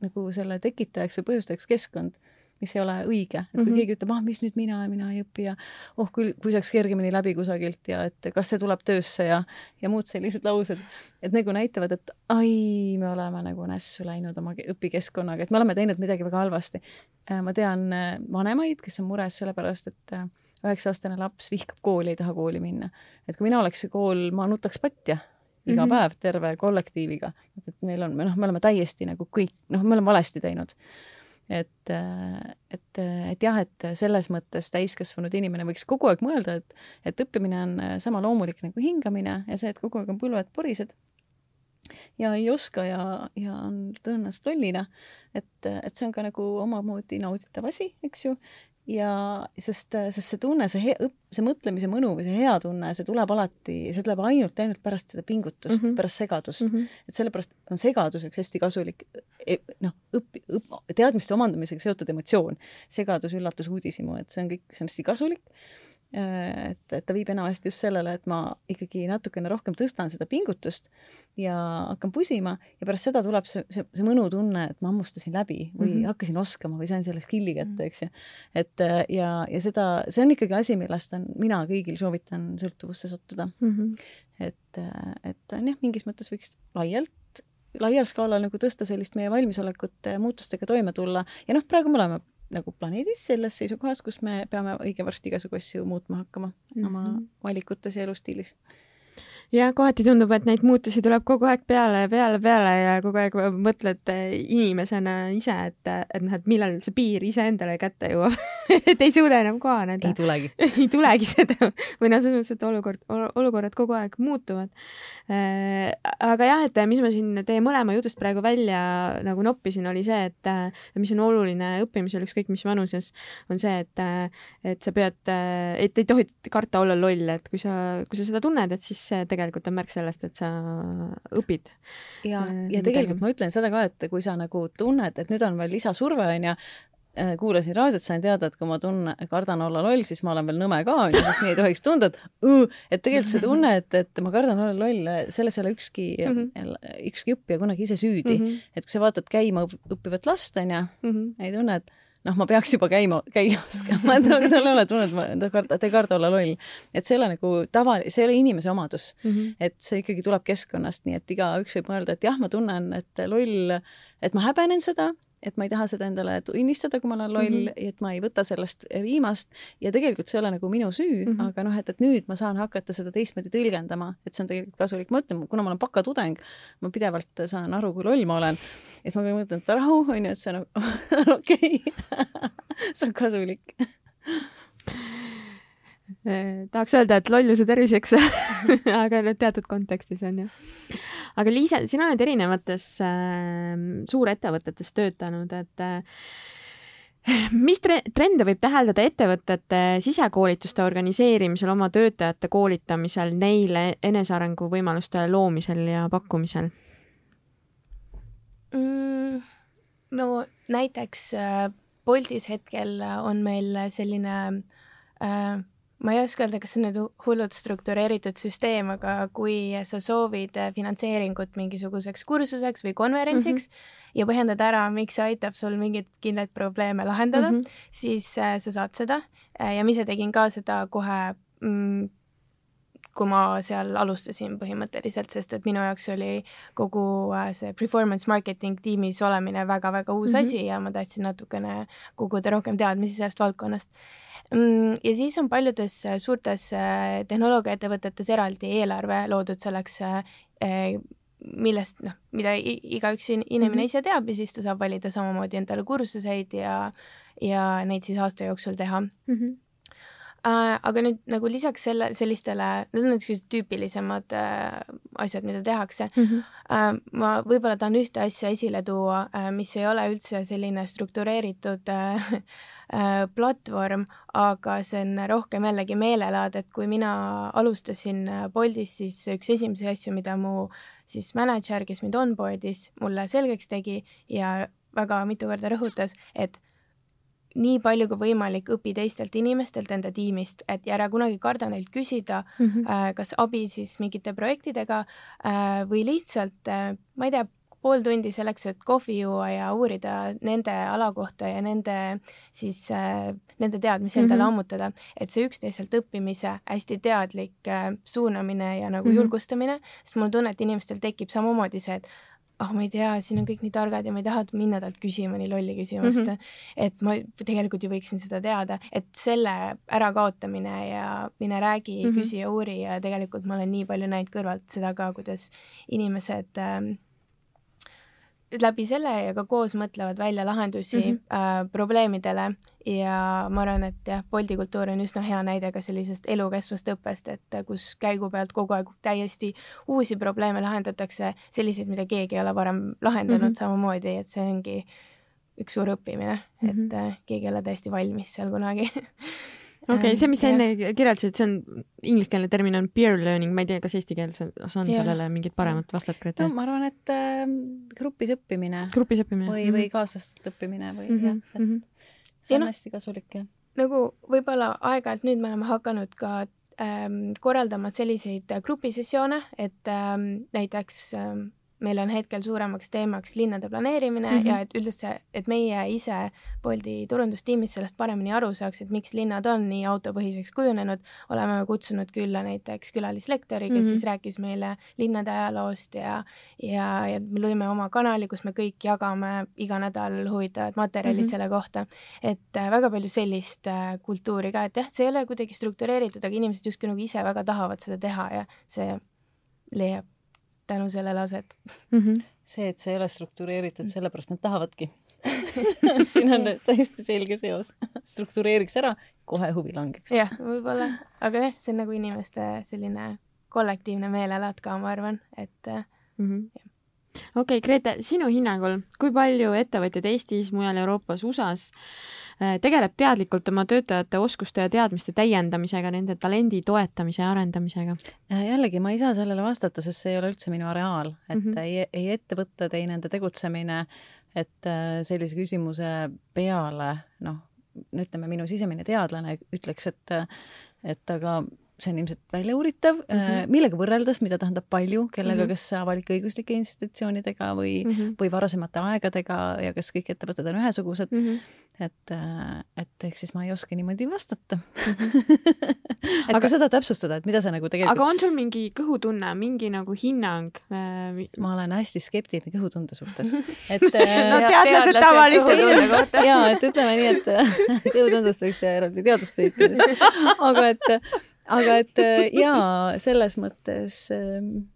nagu selle tekitajaks või põhjustajaks keskkond mis ei ole õige, et kui mm -hmm. keegi ütleb, ah, mis nüüd mina ja mina ei õpi ja oh küll, kui saaks kergemini läbi kusagilt ja et kas see tuleb töösse ja, ja muud sellised laused, et nagu näitavad, et ai, me oleme nagu nässu läinud oma õpikeskkonnaga, et me oleme teinud midagi väga halvasti. Äh, ma tean äh, vanemaid, kes on mures sellepärast, et äh, üheksa-aastane laps vihkab kooli, ei taha kooli minna. et kui mina oleks see kool, ma nutaks patja iga mm -hmm. päev terve kollektiiviga, et meil on, noh, me oleme täiesti nagu kõik, noh, me oleme valesti teinud et, et, et jah, et selles mõttes täiskasvanud inimene võiks kogu aeg mõelda, et, et õppimine on sama loomulik nagu hingamine ja see, et kogu aeg on põlved porised ja ei oska ja, ja on tõenäoliselt lollina, et, et see on ka nagu omamoodi nauditav asi, eks ju, ja sest, sest see tunne, see hea, see mõtlemise mõnu või see hea tunne, see tuleb alati, see tuleb ainult, ainult pärast seda pingutust mm, -hmm. pärast segadust mm. -hmm. et sellepärast on segadus üks hästi kasulik e, noh, õpi-, õp-, teadmiste omandamisega seotud emotsioon. segadus, üllatus, uudishimu, et see on kõik, see on hästi kasulik et, et ta viib enamasti just sellele, et ma ikkagi natukene rohkem tõstan seda pingutust ja hakkan pusima ja pärast seda tuleb see, see, see mõnutunne, et ma hammustasin läbi või mm -hmm. hakkasin oskama või sain selle skill'i kätte, Mhm. eks ju. et äh, ja, ja seda, see on ikkagi asi, millest on, mina kõigil soovitan sõltuvusse sattuda. mm. -hmm. et, äh, et on jah, mingis mõttes võiks laialt, laial skaalal nagu tõsta sellist meie valmisolekut äh, muutustega toime tulla ja noh, praegu me oleme nagu planeedis selles seisukohas, kus me peame õige varsti igasugu asju muutma hakkama mm -hmm. oma Mhm. valikutes ja elustiilis. Ja kohati tundub, et neid muutusi tuleb kogu aeg peale ja peale, peale ja kogu aeg mõtled eh, inimesena ise, et, et noh, et millal see piir iseendale kätte jõuab et ei suuda enam kohaneda. ei tulegi ei tulegi seda või noh, selles mõttes, et olukord, olukorrad kogu aeg muutuvad. aga jah, et mis ma siin teie mõlema jutust praegu välja nagu noppisin, oli see, et mis on oluline õppimisel ükskõik mis vanuses, on see, et, et sa pead, et ei tohi karta olla loll, et kui sa, kui sa seda tunned, et siis see tegelikult on märk sellest, et sa õpid. ja, Äh, ja tegelikult ma ütlen seda ka, et kui sa nagu tunned, et nüüd on veel lisasurve, onju, kuulasin raadiot, sain teada, et kui ma tunnen, kardan olla loll, siis ma olen veel nõme ka, onju, sest nii ei tohiks tunda, et õõ, et tegelikult see tunne, et, et ma kardan olla loll, selles ei ole ükski mm. -hmm. ükski õppija kunagi ise süüdi mm. -hmm. et kui sa vaatad käima õppivat last, onju, Mhm. ei tunne, et noh, ma peaks juba käima, käia oskama, et aga tal ei ole tunnet, ta karda, ta ei karda olla loll. et see ei ole nagu tava, see ei ole inimese omadus mm. -hmm. et see ikkagi tuleb keskkonnast, nii et igaüks võib mõelda, et jah, ma tunnen, et loll, et ma häbenen seda, et ma ei taha seda endale tunnistada, kui ma olen loll mm, -hmm. et ma ei võta sellest viimast ja tegelikult see ei ole nagu minu süü mm, -hmm. aga noh, et, et nüüd ma saan hakata seda teistmoodi tõlgendama, et see on tegelikult kasulik. ma ütlen, kuna ma olen bakatudeng, ma pidevalt saan aru, kui loll ma olen, et ma mõtlen, et rahu, on ju, et see on okei see on kasulik tahaks öelda, et lolluse terviseks aga need teatud kontekstis on ju. aga Liisa, sina oled erinevates äh, suurettevõtetes töötanud, et äh, mis tre trende võib täheldada ettevõtete sisekoolituste organiseerimisel, oma töötajate koolitamisel, neile enesearengu võimaluste loomisel ja pakkumisel mm,? no näiteks äh, Boltis hetkel on meil selline äh, ma ei oska öelda, kas see on nüüd hullult struktureeritud süsteem, aga kui sa soovid finantseeringut mingisuguseks kursuseks või konverentsiks mm -hmm. ja põhjendad ära, miks see aitab sul mingeid kindlaid probleeme lahendada mm, -hmm. siis äh, sa saad seda ja ma ise tegin ka seda kohe mm, kui ma seal alustasin põhimõtteliselt, sest et minu jaoks oli kogu see performance marketing tiimis olemine väga-väga uus mm -hmm. asi ja ma tahtsin natukene koguda rohkem teadmisi sellest valdkonnast. Mm, ja siis on paljudes suurtes tehnoloogiaettevõtetes eraldi eelarve loodud selleks, millest noh, mida igaüks inimene mm -hmm. ise teab ja siis ta saab valida samamoodi endale kursuseid ja, ja neid siis aasta jooksul teha mm. -hmm aga nüüd nagu lisaks selle, sellistele, need on niisugused tüüpilisemad uh, asjad, mida tehakse mm. -hmm. Uh, ma võib-olla tahan ühte asja esile tuua, mis ei ole üldse selline struktureeritud platvorm, aga see on rohkem jällegi meelelaad, et kui mina alustasin Boltis, siis üks esimesi asju, mida mu siis mänedžer, kes mind onboard'is, mulle selgeks tegi ja väga mitu korda rõhutas, et nii palju kui võimalik õpi teistelt inimestelt enda tiimist, et ja ära kunagi karda neilt küsida mm, -hmm. äh, kas abi siis mingite projektidega äh, või lihtsalt äh,, ma ei tea, pool tundi selleks, et kohvi juua ja uurida nende ala kohta ja nende siis äh,, nende teadmisi endale mm -hmm. ammutada, et see üksteiselt õppimise hästi teadlik äh, suunamine ja nagu mm -hmm. julgustamine, sest mul on tunne, et inimestel tekib samamoodi see, et ah oh,, ma ei tea, siin on kõik nii targad ja ma ei taha minna talt küsima nii lolli küsimust mm. -hmm. et ma tegelikult ju võiksin seda teada, et selle ärakaotamine ja mine räägi mm, -hmm. küsi ja uuri ja tegelikult ma olen nii palju näinud kõrvalt seda ka, kuidas inimesed äh, läbi selle ja ka koos mõtlevad välja lahendusi mm -hmm. äh, probleemidele ja ma arvan, et jah, Bolti kultuur on üsna hea näide ka sellisest elukestvast õppest, et kus käigu pealt kogu aeg täiesti uusi probleeme lahendatakse, selliseid, mida keegi ei ole varem lahendanud mm -hmm. samamoodi, et see ongi üks suur õppimine mm, -hmm. et äh, keegi ei ole täiesti valmis seal kunagi okei okay,, see, mis sa enne kirjeldasid, see on ingliskeelne termin on peer learning, ma ei tea, kas eesti keeles on ja. sellele mingit paremat vastet, Grete? no ma arvan, et äh, grupis õppimine. grupis õppimine. või, või kaaslastelt õppimine või mm -hmm. jah, et mm -hmm. see on ja no, hästi kasulik, jah nagu võib-olla aeg-ajalt nüüd me oleme hakanud ka ähm, korraldama selliseid grupisessioone, et ähm, näiteks ähm, meil on hetkel suuremaks teemaks linnade planeerimine mm -hmm. ja et üldse, et meie ise Bolti turundustiimis sellest paremini aru saaks, et miks linnad on nii autopõhiseks kujunenud, oleme kutsunud külla näiteks külalislektori, kes mm -hmm. siis rääkis meile linnade ajaloost ja, ja, ja me lõime oma kanali, kus me kõik jagame iga nädal huvitavat materjali mm -hmm. selle kohta. et äh, väga palju sellist äh, kultuuri ka, et jah, see ei ole kuidagi struktureeritud, aga inimesed justkui nagu ise väga tahavad seda teha ja see leiab tänu sellele aset mm. -hmm. see, et see ei ole struktureeritud, sellepärast nad tahavadki siin on täiesti selge seos. struktureeriks ära, kohe huvi langeks. jah, võib-olla, aga jah, see on nagu inimeste selline kollektiivne meelelaad ka, ma arvan, et mm. -hmm okei okay,, Grete, sinu hinnangul, kui palju ettevõtjad Eestis, mujal Euroopas, USA-s äh, tegeleb teadlikult oma töötajate oskuste ja teadmiste täiendamisega, nende talendi toetamise ja arendamisega? Äh, jällegi, ma ei saa sellele vastata, sest see ei ole üldse minu areaal, et mm -hmm. ei, ei ettevõtted, ei nende tegutsemine, et äh, sellise küsimuse peale, noh, ütleme, minu sisemine teadlane ütleks, et et aga see on ilmselt väljauuritav mm, -hmm. millega võrreldes, mida tähendab palju, kellega mm, -hmm. kas avalik-õiguslike institutsioonidega või mm, -hmm. või varasemate aegadega ja kas kõik ettevõtted on ühesugused mm. -hmm. et, äh, et ehk siis ma ei oska niimoodi vastata mm. -hmm. et aga, seda täpsustada, et mida sa nagu tegelikult. aga on sul mingi kõhutunne, mingi nagu hinnang äh...? ma olen hästi skeptiline kõhutunde suhtes, et no teadlased tavaliselt. ja, et ütleme nii, et kõhutundest võiks teha eraldi teadustöid, aga et aga et äh, jaa, selles mõttes ähm,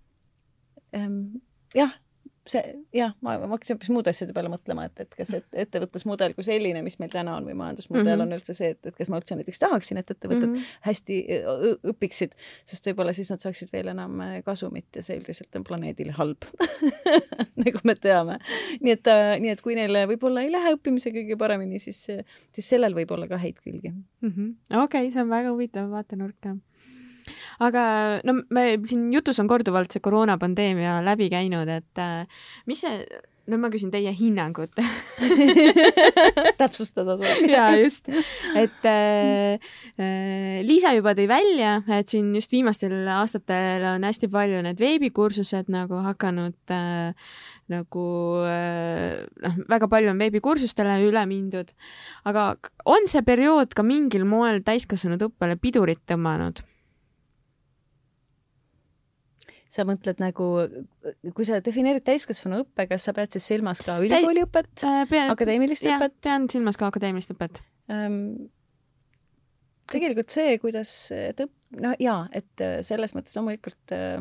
ähm, jah, see jah, ma, ma hakkasin hoopis muude asjade peale mõtlema, et, et kas et ettevõtlusmudel kui selline, mis meil täna on või majandusmudel mm -hmm. on üldse see, et, et kas ma üldse näiteks tahaksin, et ettevõtted mm -hmm. hästi õpiksid, sest võib-olla siis nad saaksid veel enam äh, kasumit ja see üldiselt on planeedile halb nagu me teame. nii et, äh, nii et kui neil võib-olla ei lähe õppimisega kõige paremini, siis, siis sellel võib olla ka häid külgi -hmm.. okei see on väga huvitav vaatenurk jah aga no me siin jutus on korduvalt see koroonapandeemia läbi käinud, et äh, mis see, no ma küsin teie hinnangut täpsustada tuleb. jaa, just. et äh, äh, Liisa juba tõi välja, et siin just viimastel aastatel on hästi palju need veebikursused nagu hakanud äh, nagu äh, noh, väga palju on veebikursustele üle mindud, aga on see periood ka mingil moel täiskasvanud õppele pidurit tõmmanud? Sa mõtled nagu, kui sa defineerid täiskasvanu õppe, kas sa pead siis silmas ka ülikooliõpet Täi..., akadeemilist ja, õpet? pean silmas ka akadeemilist õpet ähm,. tegelikult see, kuidas, et õpp-, no jaa, et äh, selles mõttes loomulikult äh,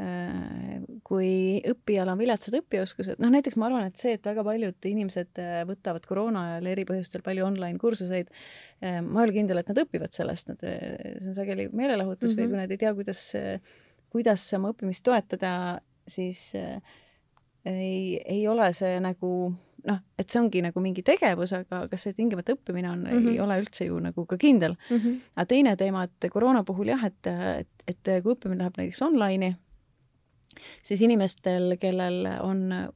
äh, kui õppijal on viletsad õpioskused, noh näiteks ma arvan, et see, et väga paljud inimesed äh, võtavad koroona ajal eri põhjustel palju online kursuseid äh,, ma ei ole kindel, et nad õpivad sellest, nad, see on sageli meelelahutus mm -hmm. või mhm. kui nad ei tea, kuidas kuidas oma õppimist toetada, siis äh, ei, ei ole see nagu noh, et see ongi nagu mingi tegevus, aga kas see tingimata õppimine on mm, -hmm. ei ole üldse ju nagu ka kindel mm. -hmm. aga teine teema, et koroona puhul jah, et, et, et kui õppimine läheb näiteks online'i, siis inimestel, kellel on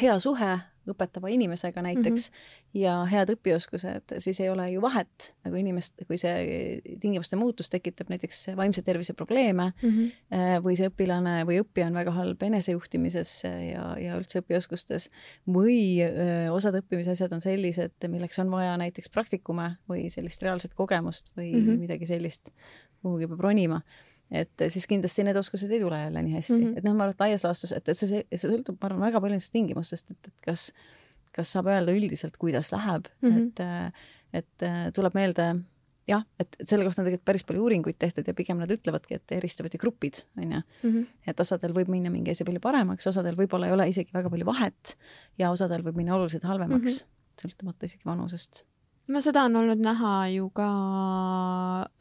hea suhe õpetava inimesega näiteks mm -hmm. ja head õpioskused, siis ei ole ju vahet nagu inimest, kui see tingimuste muutus tekitab näiteks vaimse tervise probleeme mm -hmm. või see õpilane või õppija on väga halb enesejuhtimises ja, ja üldse õpioskustes või öö, osad õppimise asjad on sellised, milleks on vaja näiteks praktikume või sellist reaalset kogemust või mm -hmm. midagi sellist, kuhugi peab ronima et siis kindlasti need oskused ei tule jälle nii hästi mm, -hmm. et noh, ma arvan, et laias laastus, et, et see, see, see sõltub, ma arvan, väga palju nendest tingimustest, et, et kas, kas saab öelda üldiselt, kuidas läheb mm, -hmm. et, et tuleb meelde jah, et selle kohta on tegelikult päris palju uuringuid tehtud ja pigem nad ütlevadki, et eristavad ju grupid, on ju. Mhm. et osadel võib minna mingi asi palju paremaks, osadel võib-olla ei ole isegi väga palju vahet ja osadel võib minna oluliselt halvemaks mm, -hmm. sõltumata isegi vanusest no seda on olnud näha ju ka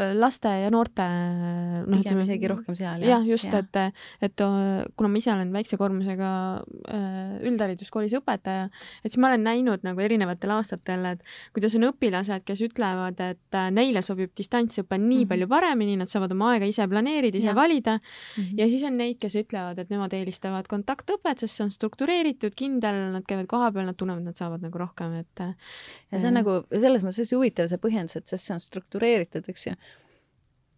äh, laste ja noorte noh, pigem isegi rohkem seal jah? jah, just ja., et, et äh, kuna ma ise olen väikse koormusega äh, üldhariduskoolis õpetaja, et siis ma olen näinud nagu erinevatel aastatel, et kuidas on õpilased, kes ütlevad, et neile sobib distantsõpe nii mm -hmm. palju paremini, nad saavad oma aega ise planeerida, ise ja. valida mm. -hmm. ja siis on neid, kes ütlevad, et nemad eelistavad kontaktõpet, sest see on struktureeritud, kindel, nad käivad kohapeal, nad tunnevad, nad saavad nagu rohkem, et ja see on nagu, selle selles mõttes hästi huvitav see põhjendus, et sest see on struktureeritud, eks ju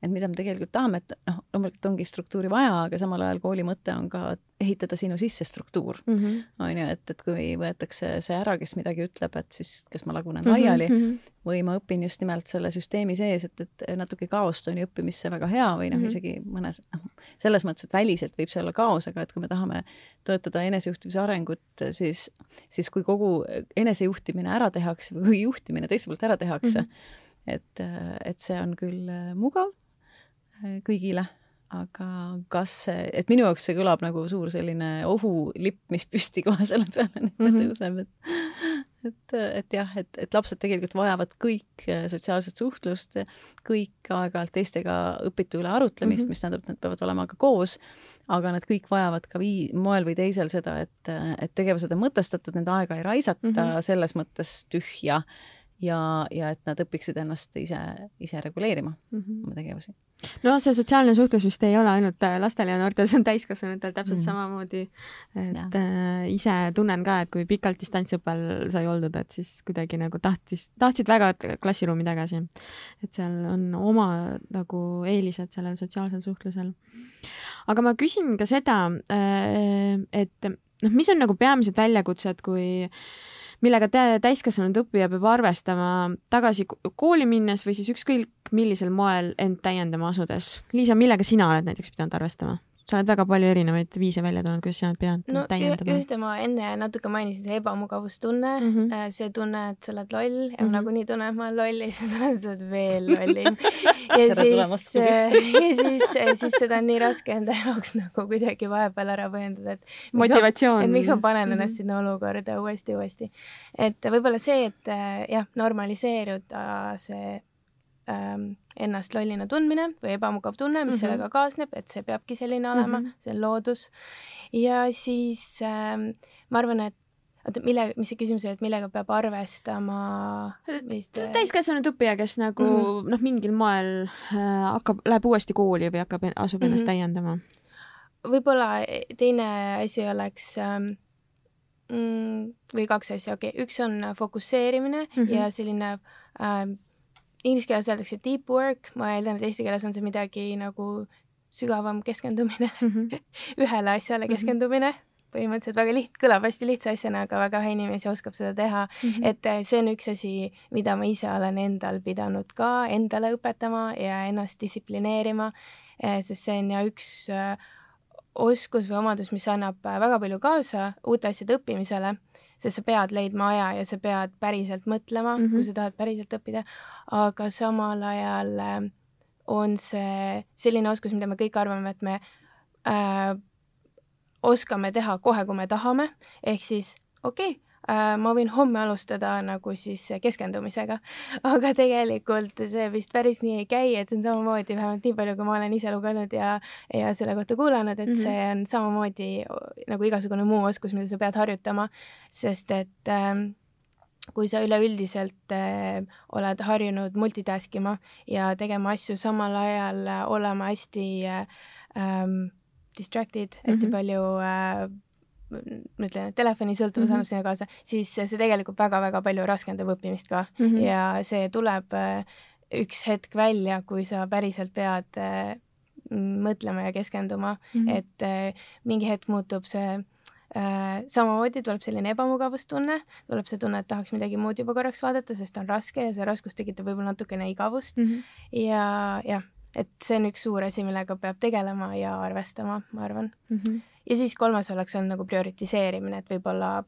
et mida me tegelikult tahame, et noh, loomulikult ongi struktuuri vaja, aga samal ajal kooli mõte on ka ehitada sinu sisse struktuur. -hmm. on ju, et, et kui võetakse see ära, kes midagi ütleb, et siis kas ma lagunen mm -hmm. laiali mm -hmm. või ma õpin just nimelt selle süsteemi sees, et, et natuke kaost on ju õppimisse väga hea või noh mm -hmm., isegi mõnes, noh, selles mõttes, et väliselt võib see olla kaos, aga et kui me tahame toetada enesejuhtimise arengut, siis, siis kui kogu enesejuhtimine ära tehakse või kui juhtimine teiselt poolt ära tehakse mm, -hmm. et, et see on küll mugav kõigile, aga kas et minu jaoks see kõlab nagu suur selline ohulipp, mis püsti kohe selle peale mm -hmm. tõuseb, et et, et jah, et, et lapsed tegelikult vajavad kõik sotsiaalset suhtlust, kõik aeg-ajalt teistega õpitu üle arutlemist mm, -hmm. mis tähendab, et nad peavad olema ka koos, aga nad kõik vajavad ka vii-, moel või teisel seda, et, et tegevused on mõtestatud, nende aega ei raisata mm -hmm. selles mõttes tühja ja, ja et nad õpiksid ennast ise, ise reguleerima mm -hmm. oma tegevusi. no see sotsiaalne suhtlus vist ei ole ainult äh, lastel ja noortel, see on täiskasvanutel täpselt mm -hmm. samamoodi. et ja. äh, ise tunnen ka, et kui pikalt distantsõppel sai oldud, et siis kuidagi nagu tahtis, tahtsid väga klassiruumi tagasi. et seal on oma nagu eelised sellel sotsiaalsel suhtlusel. aga ma küsin ka seda, äh, et noh, mis on nagu peamised väljakutsed, kui äh, millega täiskasvanud õppija peab arvestama tagasi kooli minnes või siis ükskõik millisel moel end täiendama asudes. Liisa, millega sina oled näiteks pidanud arvestama? Sa oled väga palju erinevaid viise välja toonud, kuidas sina oled pidanud no, täiendama. ühte ma enne natuke mainisin, see ebamugavustunne mm, -hmm. see tunne, et sa oled loll ja mm -hmm. nagunii tunnen, et ma olen loll ja siis tunned, et sa oled veel lollim. ja siis, ja siis, siis seda on nii raske enda jaoks nagu kuidagi vahepeal ära põhjendada, et motivatsioon. et miks ma panen ennast mm -hmm. sinna olukorda uuesti, uuesti. et võib-olla see, et jah, normaliseeruda see ähm, ennast lollina tundmine või ebamugav tunne, mis mm -hmm. sellega kaasneb, et see peabki selline olema mm, -hmm. see on loodus. ja siis ähm, ma arvan, et oota, mille, mis see küsimus oli, et millega peab arvestama vist äh, täiskasvanud õppija, kes nagu mm -hmm. noh, mingil moel äh, hakkab, läheb uuesti kooli või hakkab, asub ennast mm -hmm. täiendama? võib-olla teine asi oleks ähm, mm, või kaks asja, okei okay., üks on fokusseerimine mm -hmm. ja selline äh, inglise keeles öeldakse deep work, ma eeldan, et eesti keeles on see midagi nagu sügavam keskendumine mm, -hmm. ühele asjale mhm. keskendumine mm. -hmm põhimõtteliselt väga liht-, kõlab hästi lihtsa asjana, aga väga vähe inimesi oskab seda teha mm. -hmm. et eh, see on üks asi, mida ma ise olen endal pidanud ka endale õpetama ja ennast distsiplineerima, eh, sest see on ja üks eh, oskus või omadus, mis annab väga palju kaasa uute asjade õppimisele sest sa pead leidma aja ja sa pead päriselt mõtlema mm, -hmm. kui sa tahad päriselt õppida, aga samal ajal äh, on see selline oskus, mida me kõik arvame, et me äh, oskame teha kohe, kui me tahame, ehk siis okei okay,, ma võin homme alustada nagu siis keskendumisega, aga tegelikult see vist päris nii ei käi, et see on samamoodi, vähemalt nii palju, kui ma olen ise lugenud ja, ja selle kohta kuulanud, et mm -hmm. see on samamoodi nagu igasugune muu oskus, mida sa pead harjutama, sest et ähm, kui sa üleüldiselt äh, oled harjunud multitask ima ja tegema asju samal ajal äh,, olema hästi äh, ähm, distracted mm, -hmm. hästi mhm. palju äh, ma ütlen, telefonisõltuvus mm -hmm. annab sinna kaasa, siis see tegelikult väga-väga palju raskendab õppimist ka mm -hmm. ja see tuleb äh, üks hetk välja, kui sa päriselt pead äh, mõtlema ja keskenduma mm, -hmm. et äh, mingi hetk muutub see samamoodi tuleb selline ebamugavustunne, tuleb see tunne, et tahaks midagi muud juba korraks vaadata, sest on raske ja see raskus tekitab võib-olla natukene igavust mm -hmm. ja jah, et see on üks suur asi, millega peab tegelema ja arvestama, ma arvan mm. -hmm ja siis kolmas oleks olnud nagu prioritiseerimine, et võib-olla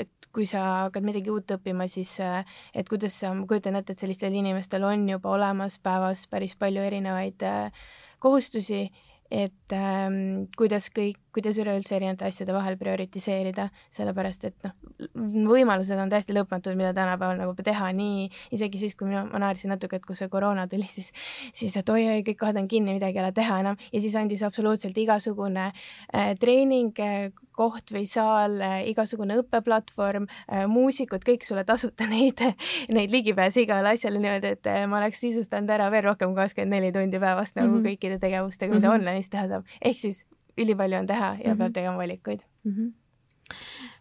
et kui sa hakkad midagi uut õppima, siis et kuidas sa, ma kujutan ette, et sellistel inimestel on juba olemas päevas päris palju erinevaid kohustusi et ähm, kuidas kõik, kuidas üleüldse erinevate asjade vahel prioritiseerida, sellepärast et noh, võimalused on täiesti lõpmatud, mida tänapäeval nagu teha, nii isegi siis, kui mina, ma naersin natuke, et kui see koroona tuli, siis, siis et oi-oi, kõik kohad on kinni, midagi ei ole teha enam. Ja siis andis absoluutselt igasugune äh, treening äh,, koht või saal äh,, igasugune õppeplatvorm äh,, muusikud, kõik sulle tasuta neid, neid ligipääse igale asjale niimoodi, et äh, ma oleks sisustanud ära veel rohkem kui kakskümmend neli tundi päevast nagu mm -hmm. kõikide tegevustega, mida mm -hmm. online plaanis teha saab, ehk siis ülipalju on teha ja mm -hmm. peab tegema valikuid mm. -hmm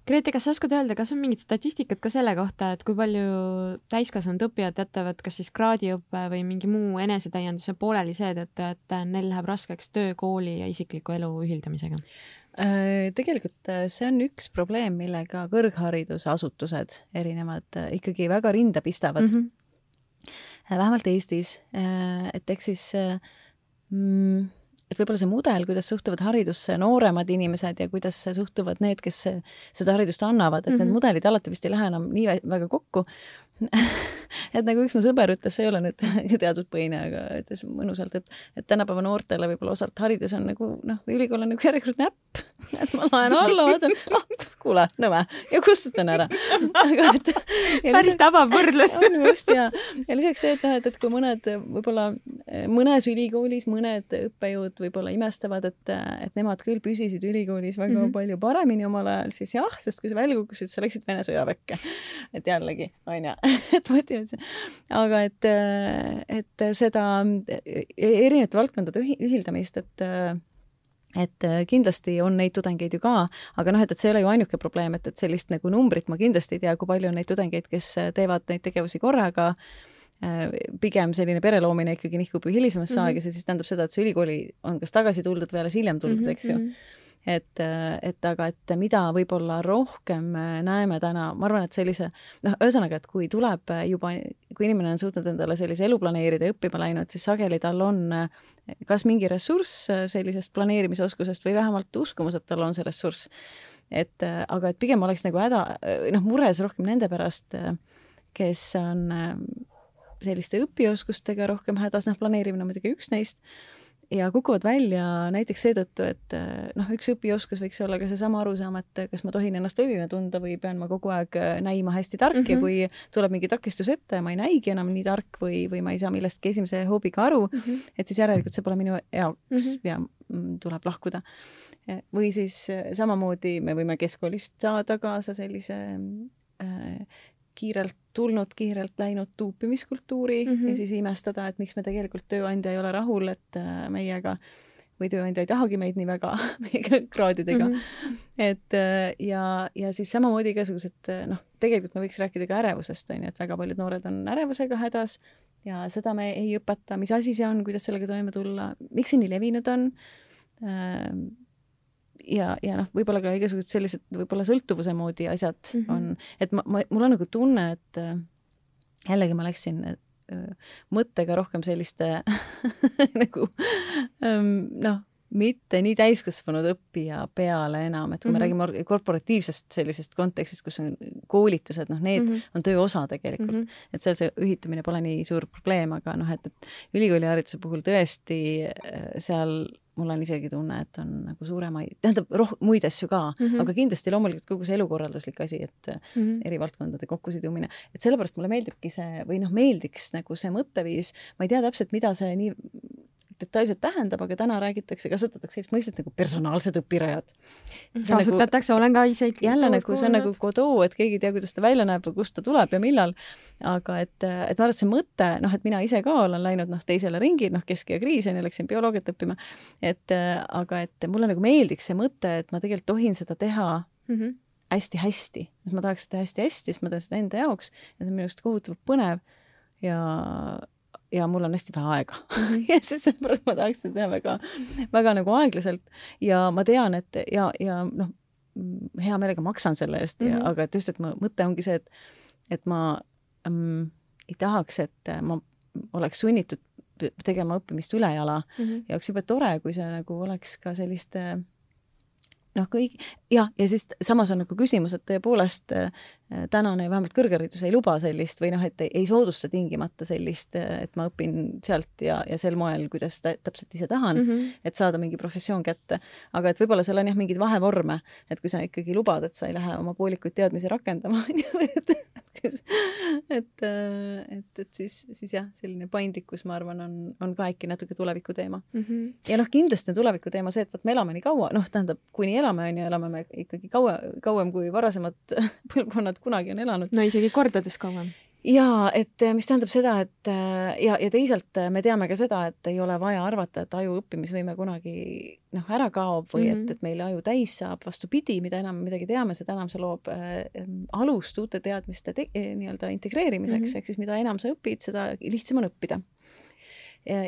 Grete, kas sa oskad öelda, kas on mingit statistikat ka selle kohta, et kui palju täiskasvanud õppijad jätavad kas siis kraadiõppe või mingi muu enesetäienduse pooleli seetõttu, et neil läheb raskeks töö, kooli ja isikliku elu ühildamisega? Äh, tegelikult äh, see on üks probleem, millega kõrgharidusasutused erinevad äh, ikkagi väga rinda pistavad mm. -hmm. vähemalt Eestis, et eks siis mm, et võib-olla see mudel, kuidas suhtuvad haridusse nooremad inimesed ja kuidas suhtuvad need, kes seda haridust annavad, et mm -hmm. need mhm. mudelid alati vist ei lähe enam nii väga kokku et nagu üks mu sõber ütles, see ei ole nüüd teaduspõhine, aga ütles mõnusalt, et, et tänapäeva noortele võib-olla osalt haridus on nagu noh, ülikool on nagu järjekordne äpp, et ma laen alla, vaatan, ah, kuule, nõme ja kustutan ära. päris tabav võrdlus. on just ja, ja lisaks see, et noh, et, et kui mõned võib-olla mõnes ülikoolis mõned õppejõud võib-olla imestavad, et, et nemad küll püsisid ülikoolis väga mm -hmm. palju paremini omal ajal, siis jah, sest kui sa välja kukkusid, sa läksid Vene sõjaväkke. et jällegi, onju et motivatsioon. aga et, et seda erinevate valdkondade ühildamist, et et kindlasti on neid tudengeid ju ka, aga noh, et, et see ei ole ju ainuke probleem, et, et sellist nagu numbrit ma kindlasti ei tea, kui palju on neid tudengeid, kes teevad neid tegevusi korraga, pigem selline pere loomine ikkagi nihkub ju hilisemasse mm -hmm. aega, see siis tähendab seda, et see ülikooli on kas tagasi tuldud või alles hiljem tuldud mm, -hmm. eks ju mhm et, et aga, et mida võib-olla rohkem näeme täna, ma arvan, et sellise noh, ühesõnaga, et kui tuleb juba, kui inimene on suutnud endale sellise elu planeerida ja õppima läinud, siis sageli tal on kas mingi ressurss sellisest planeerimisoskusest või vähemalt uskumus, et tal on see ressurss. et aga et pigem oleks nagu häda, noh, mures rohkem nende pärast, kes on selliste õpioskustega rohkem hädas, noh, planeerimine on muidugi üks neist ja kukuvad välja näiteks seetõttu, et eh, noh, üks õpioskus võiks olla ka seesama arusaam, et kas ma tohin ennast õline tunda või pean ma kogu aeg eh, näima hästi tark mm -hmm. ja mhm. kui tuleb mingi takistus ette ja ma ei näigi enam nii tark või, või ma ei saa millestki esimese hoobiga aru mm, -hmm. et siis järelikult see pole minu jaoks mm -hmm. ja tuleb lahkuda. või siis eh, samamoodi me võime keskkoolist saada kaasa sellise äh, kiirelt tulnud, kiirelt läinud tuupimiskultuuri mm -hmm. ja siis imestada, et miks me tegelikult tööandja ei ole rahul, et äh, meiega või tööandja ei tahagi meid nii väga meiega kraadidega mm. -hmm. et äh, ja, ja siis samamoodi igasugused äh, noh, tegelikult me võiks rääkida ka ärevusest, on ju, et väga paljud noored on ärevusega hädas ja seda me ei õpeta, mis asi see on, kuidas sellega toime tulla, miks see nii levinud on ja, ja noh, võib-olla ka igasugused sellised võib-olla sõltuvuse moodi asjad mm -hmm. on, et ma, ma, mul on nagu tunne, et äh, jällegi ma läksin äh, mõttega rohkem selliste nagu ähm, noh, mitte nii täiskasvanud õppija peale enam, et kui mm -hmm. me mhm. räägime korporatiivsest sellisest kontekstist, kus on koolitused, noh, need mm -hmm. on töö osa tegelikult mm. -hmm. et seal see ühitamine pole nii suur probleem, aga noh, et, et ülikoolihariduse puhul tõesti äh, seal mul on isegi tunne, et on nagu suuremaid, tähendab roh-, muid asju ka mm, -hmm. aga kindlasti loomulikult kogu see elukorralduslik asi, et mm -hmm. eri valdkondade kokkusidumine, et sellepärast mulle meeldibki see või noh, meeldiks nagu see mõtteviis, ma ei tea täpselt, mida see nii detailselt tähendab, aga täna räägitakse, kasutatakse sellist mõistet nagu personaalsed õpirajad. kasutatakse nagu,, olen ka ise jälle nagu, see on nagu Godot, et keegi ei tea, kuidas ta välja näeb või kust ta tuleb ja millal, aga et, et ma arvan, et see mõte, noh, et mina ise ka olen läinud noh, teisele ringi, noh, kesk- ja kriis on ju, läksin bioloogiat õppima, et aga et mulle nagu meeldiks see mõte, et ma tegelikult tohin seda teha mm -hmm hästi-hästi, et ma tahaks seda hästi-hästi, siis ma teen seda enda jaoks. Ja see on minu arust kohutavalt põnev. Ja ja mul on hästi vähe aega mm. -hmm. ja seepärast ma tahaks seda teha väga, väga nagu aeglaselt ja ma tean, et ja, ja noh, hea meelega maksan selle eest mm, -hmm. aga et just, et mu mõte ongi see, et, et ma ähm, ei tahaks, et ma oleks sunnitud tegema õppimist ülejala mm -hmm. ja oleks jube tore, kui see nagu oleks ka selliste noh, kõik ja, ja siis samas on nagu küsimus, et tõepoolest tänane vähemalt kõrgharidus ei luba sellist või noh, et ei, ei soodusta tingimata sellist, et ma õpin sealt ja, ja sel moel, kuidas täpselt ise tahan mm, -hmm. et saada mingi professioon kätte. aga et võib-olla seal on jah, mingeid vahevorme, et kui sa ikkagi lubad, et sa ei lähe oma poolikuid teadmisi rakendama, on ju, et et, et, et, et siis, siis jah, selline paindlikkus, ma arvan, on, on ka äkki natuke tuleviku teema mm. -hmm. ja noh, kindlasti on tuleviku teema see, et vot me elame nii kaua, noh, tähendab, kuni elame, on ju, elame me ikkagi kaua, kauem kui varasemad põlvkonnad kunagi on elanud. no isegi kordades kauem ja et mis tähendab seda, et ja, ja teisalt me teame ka seda, et ei ole vaja arvata, et aju õppimisvõime kunagi noh, ära kaob või mm -hmm. et, et meil aju täis saab, vastupidi, mida enam me midagi teame, seda enam see loob äh, alust uute teadmiste nii-öelda integreerimiseks mm, -hmm. ehk siis mida enam sa õpid, seda lihtsam on õppida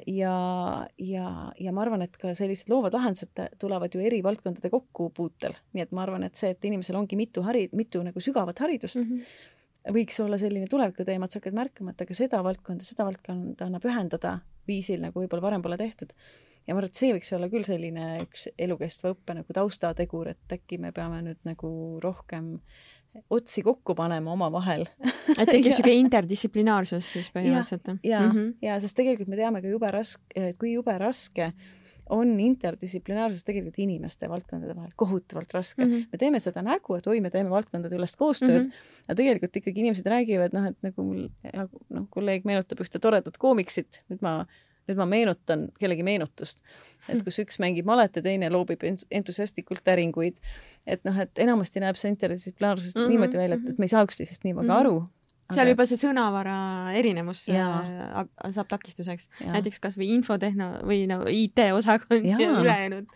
ja, ja, ja ma arvan, et ka sellised loovad lahendused tulevad ju eri valdkondade kokkupuutel, nii et ma arvan, et see, et inimesel ongi mitu hari-, mitu nagu sügavat haridust mm, -hmm. võiks olla selline tulevikuteema, et sa hakkad märkama, et aga seda valdkonda, seda valdkonda annab ühendada viisil, nagu võib-olla varem pole tehtud. ja ma arvan, et see võiks olla küll selline üks elukestva õppe nagu taustategur, et äkki me peame nüüd nagu rohkem äh, otsi kokku panema omavahel et tekib niisugune interdistsiplinaarsus siis põhimõtteliselt? ja, ja, mm -hmm. ja sest tegelikult me teame ka jube raske, kui jube raske on interdistsiplinaarsus tegelikult inimeste valdkondade vahel kohutavalt raske mm. -hmm. me teeme seda nägu, et oi, me teeme valdkondade ülest koostööd mm, -hmm. aga tegelikult ikkagi inimesed räägivad, noh, et nagu mul noh, kolleeg meenutab ühte toredat koomiksit, nüüd ma nüüd ma meenutan kellegi meenutust, et kus üks mängib malet ja teine loobib entusiastlikult täringuid. et noh, et enamasti näeb see interdistsiplinaarsus mm -hmm. niimoodi välja, et, et me ei saa üksteisest nii väga mm -hmm. aru seal aga... juba see sõnavara erinevus ja. Äh, saab takistuseks. näiteks kasvõi infotehno või no IT-osakond ja, ja ülejäänud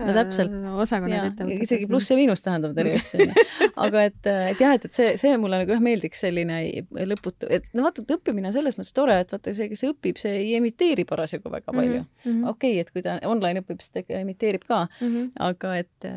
no täpselt äh, osakonnad ettevõttes. isegi pluss ja miinus tähendavad eri asju, onju. aga et, et jah, et, et see, see mulle nagu jah meeldiks selline lõputu, et no vaata, et õppimine on selles mõttes tore, et vaata see, kes õpib, see ei emiteeri parasjagu väga mhm, palju mm -hmm.. okei okay,, et kui ta online õpib, siis ta emiteerib ka mm, -hmm. aga et,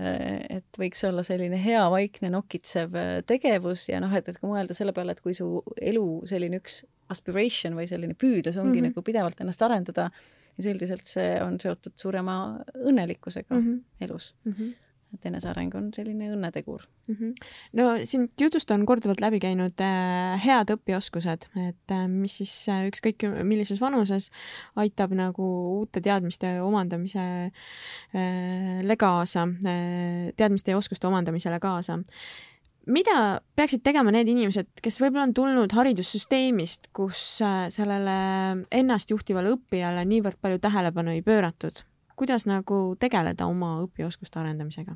et võiks olla selline hea vaikne nokitsev tegevus ja noh, et, et kui mõelda selle peale, et kui su elu selline üks aspiration või selline püüdlus ongi mm -hmm. nagu pidevalt ennast arendada, siis üldiselt see on seotud suurema õnnelikkusega mm -hmm. elus mm. -hmm et eneseareng on selline õnnetegur mm. -hmm. no siin jutust on korduvalt läbi käinud äh, head õpioskused, et äh, mis siis äh, ükskõik millises vanuses aitab nagu uute teadmiste omandamise äh, kaasa äh,, teadmiste ja oskuste omandamisele kaasa mida peaksid tegema need inimesed, kes võib-olla on tulnud haridussüsteemist, kus äh, sellele ennastjuhtivale õppijale niivõrd palju tähelepanu ei pööratud? kuidas nagu tegeleda oma õpioskuste arendamisega?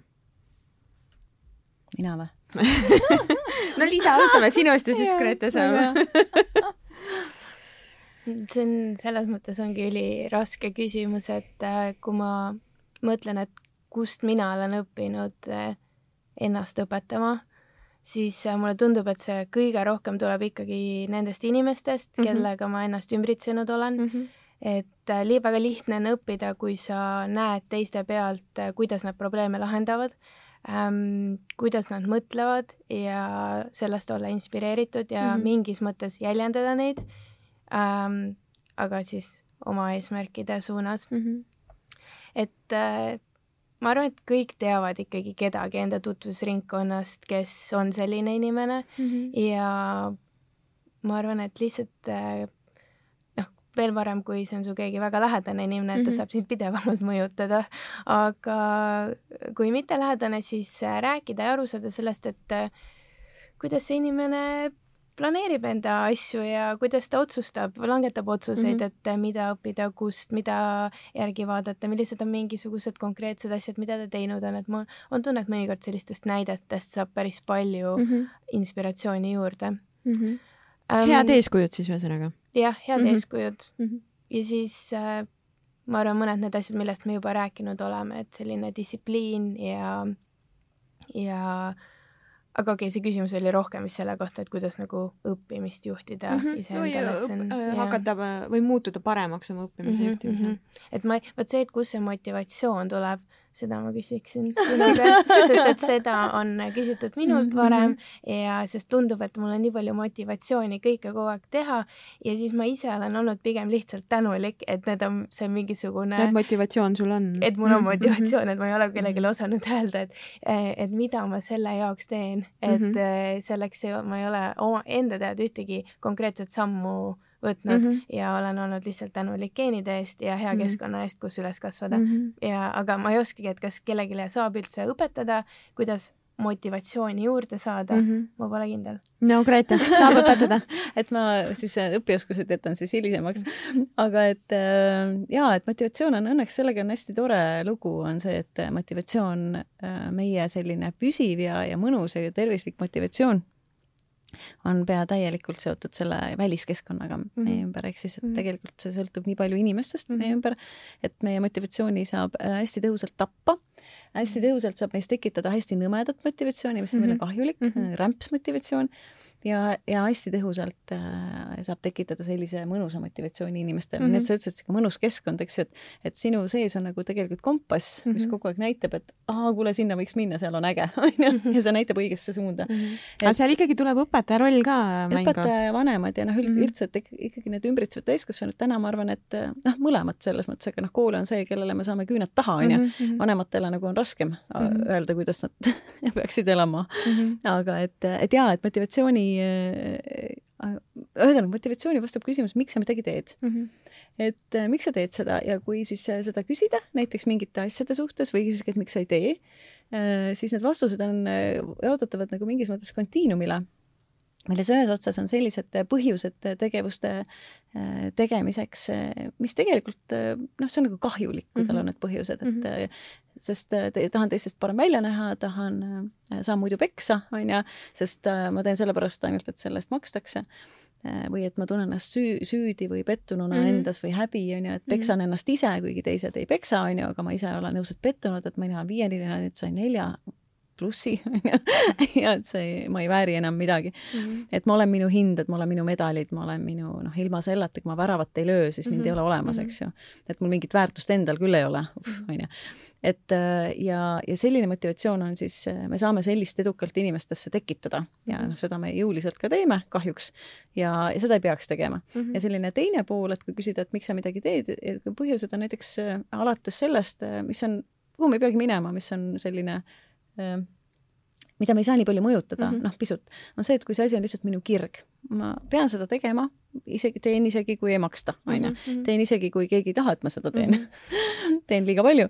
mina või no Liisa, alustame sinust ja siis Grete saab see on, selles mõttes ongi üliraske küsimus, et äh, kui ma mõtlen, et kust mina olen õppinud äh, ennast õpetama siis äh, mulle tundub, et see kõige rohkem tuleb ikkagi nendest inimestest mm, -hmm. kellega ma ennast ümbritsenud olen mm. -hmm. et äh, li-, väga lihtne on õppida, kui sa näed teiste pealt, äh, kuidas nad probleeme lahendavad ähm,, kuidas nad mõtlevad ja sellest olla inspireeritud ja mm -hmm. mingis mõttes jäljendada neid ähm,, aga siis oma eesmärkide suunas mm. -hmm. et äh, ma arvan, et kõik teavad ikkagi kedagi enda tutvusringkonnast, kes on selline inimene mm -hmm. ja ma arvan, et lihtsalt äh, noh, veel parem, kui see on su keegi väga lähedane inimene, et ta mm -hmm. saab sind pidevamalt mõjutada, aga kui mitte lähedane, siis äh, rääkida ja aru saada sellest, et äh, kuidas see inimene planeerib enda asju ja kuidas ta otsustab, langetab otsuseid mm, -hmm. et mida õppida, kust, mida järgi vaadata, millised on mingisugused konkreetsed asjad, mida ta teinud on, et mul on tunne, et mõnikord sellistest näidetest saab päris palju mm -hmm. inspiratsiooni juurde mm. -hmm. Um, head eeskujud siis ühesõnaga? jah, head mm -hmm. eeskujud mm. -hmm. ja siis äh, ma arvan, mõned need asjad, millest me juba rääkinud oleme, et selline distsipliin ja, ja äh, aga okei okay,, see küsimus oli rohkem vist selle kohta, et kuidas nagu õppimist juhtida mm -hmm. iseendale, et see on äh, hakata või muutuda paremaks oma õppimise mm -hmm, juhtimisel mm. -hmm. et ma, vot see, et kust see motivatsioon tuleb, seda ma küsiksin sinu käest, sest et seda on küsitud minult mhm, varem mhm. ja sest tundub, et mul on nii palju motivatsiooni kõike kogu aeg teha ja siis ma ise olen olnud pigem lihtsalt tänulik, et need on see mingisugune. et motivatsioon sul on. et mul on mhm, motivatsioon, et ma ei ole kellelegi osanud öelda, et, et mida ma selle jaoks teen, et -hmm. selleks ma ei ole oma enda teada ühtegi konkreetset sammu võtnud mm -hmm. ja olen olnud lihtsalt tänulik geenide eest ja hea mm -hmm. keskkonna eest, kus üles kasvada mm. -hmm. ja, aga ma ei oskagi, et kas kellelegi saab üldse õpetada, kuidas motivatsiooni juurde saada mm, -hmm. ma pole kindel. no Grete, saab õpetada et ma siis äh, õpioskused jätan siis hilisemaks. aga et äh, jaa, et motivatsioon on õnneks, sellega on hästi tore lugu, on see, et motivatsioon, äh, meie selline püsiv ja, ja mõnus ja tervislik motivatsioon on pea täielikult seotud selle väliskeskkonnaga mm -hmm. meie ümber, ehk siis, et Mhm. tegelikult see sõltub nii palju inimestest mm -hmm. meie Mhm. ümber, et meie motivatsiooni saab äh, hästi tõhusalt tappa, hästi tõhusalt saab meis tekitada hästi nõmedat motivatsiooni, mis on meile Mhm. kahjulik mm, Mhm. -hmm. rämps motivatsioon ja, ja hästi tõhusalt äh, saab tekitada sellise mõnusa motivatsiooni inimestele mm, -hmm. Mhm. nii et sa ütlesid, sihuke mõnus keskkond, eks ju, et, et sinu sees on nagu tegelikult kompass mm, -hmm. mis Mhm. kogu aeg näitab, et aa, kuule, sinna võiks minna, seal on äge, onju, ja see näitab õigesse suunda aga seal ikkagi tuleb õpetaja roll ka mängu. õpetaja ja vanemad ja noh, üld, Mhm. üldse, et ikka- ikkagi need ümbritsevad täiskasvanud, täna ma arvan, et noh, mõlemad selles mõttes, aga noh, kool on see, kellele me saame küüned taha, onju. Mhm. vanematele nagu on raskem Mhm. öelda, kuidas nad peaksid elama. Mhm. aga et, et jaa, et motivatsiooni, ühesõnaga motivatsiooni vastab küsimus, miks sa midagi teed. Mhm. et äh, miks sa teed seda ja kui siis äh, seda küsida näiteks mingite asjade suhtes või isegi, et miks sa ei tee, siis need vastused on äh, jaotatavad nagu mingis mõttes kontiinumile milles ühes otsas on sellised põhjused tegevuste äh, tegemiseks, mis tegelikult noh, see on nagu kahjulik, kui tal Mhm. on need põhjused, et mm -hmm. sest äh, te, tahan teistest parem välja näha, tahan, saan muidu peksa, onju, sest äh, ma teen sellepärast ainult, et selle eest makstakse või et ma tunnen ennast süü, süüdi või pettununa mm. -hmm. endas või häbi, onju, et peksan mm -hmm. ennast ise, kuigi teised ei peksa, onju, aga ma ise olen õudselt pettunud, et mina olen viiendiline, nüüd sain nelja plussi, ja et see, ma ei vääri enam midagi mm. -hmm. et ma olen minu hind, et ma olen minu medalid, ma olen minu, noh, ilma selleta, kui ma väravat ei löö, siis mind mm -hmm. ei ole olemas, eks ju. et mul mingit väärtust endal küll ei ole, onju. et ja, ja selline motivatsioon on siis, me saame sellist edukalt inimestesse tekitada ja noh, seda me jõuliselt ka teeme kahjuks ja, ja seda ei peaks tegema mm. -hmm. ja selline teine pool, et kui küsida, et miks sa midagi teed, põhjused on näiteks alates sellest, mis on, kuhu me ei peagi minema, mis on selline mida me ei saa nii palju mõjutada mm -hmm. noh, pisut, on see, et kui see asi on lihtsalt minu kirg, ma pean seda tegema, isegi teen isegi, kui ei maksta, onju. teen isegi, kui keegi ei taha, et ma seda teen mm. -hmm. teen liiga palju.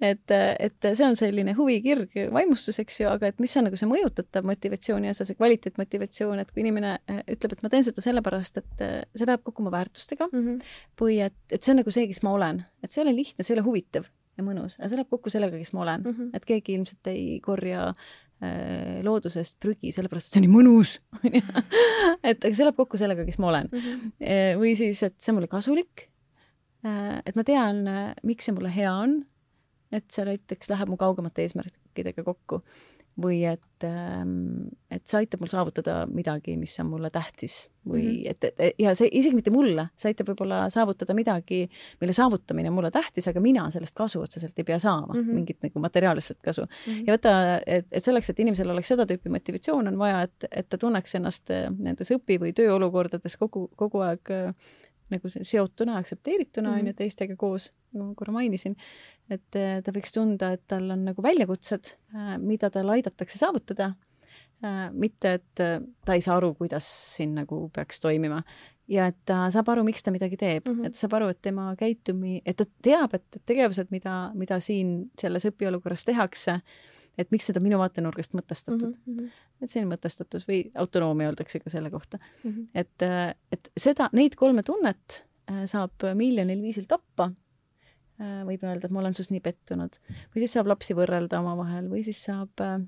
et, et see on selline huvikirg, vaimustus, eks ju, aga et mis on nagu see mõjutatav motivatsiooni osa, see kvaliteetmotivatsioon, et kui inimene ütleb, et ma teen seda sellepärast, et see läheb kokku mu väärtustega mm -hmm. või et, et see on nagu see, kes ma olen, et see ei ole lihtne, see ei ole huvitav ja mõnus, aga see läheb kokku sellega, kes ma olen mm, -hmm. et keegi ilmselt ei korja äh, loodusest prügi, sellepärast et see on nii mõnus et aga see läheb kokku sellega, kes ma olen mm. -hmm. või siis, et see on mulle kasulik äh,. et ma tean, miks see mulle hea on. et see näiteks läheb mu kaugemate eesmärkidega kokku või et, et see aitab mul saavutada midagi, mis on mulle tähtis või mm -hmm. et, et ja see isegi mitte mulle, see aitab võib-olla saavutada midagi, mille saavutamine on mulle tähtis, aga mina sellest kasu otseselt ei pea saama mm, -hmm. mingit nagu materiaalset kasu mm. -hmm. ja vaata, et, et selleks, et inimesel oleks seda tüüpi motivatsioon, on vaja, et, et ta tunneks ennast nendes õpi- või tööolukordades kogu, kogu aeg nagu seotuna, aktsepteerituna on mm -hmm. ju teistega koos, nagu ma korra mainisin, et ta võiks tunda, et tal on nagu väljakutsed, mida tal aidatakse saavutada, mitte et ta ei saa aru, kuidas siin nagu peaks toimima ja et ta saab aru, miks ta midagi teeb mm, -hmm. et saab aru, et tema käitumi, et ta teab, et tegevused, mida, mida siin selles õpiolukorras tehakse, et miks seda minu vaatenurgast mõtestatud mm. -hmm. et selline mõtestatus või autonoomia öeldakse ka selle kohta mm. -hmm. et, et seda, neid kolme tunnet saab miljonil viisil tappa. Võib öelda, et ma olen sinust nii pettunud või siis saab lapsi võrrelda omavahel või siis saab äh,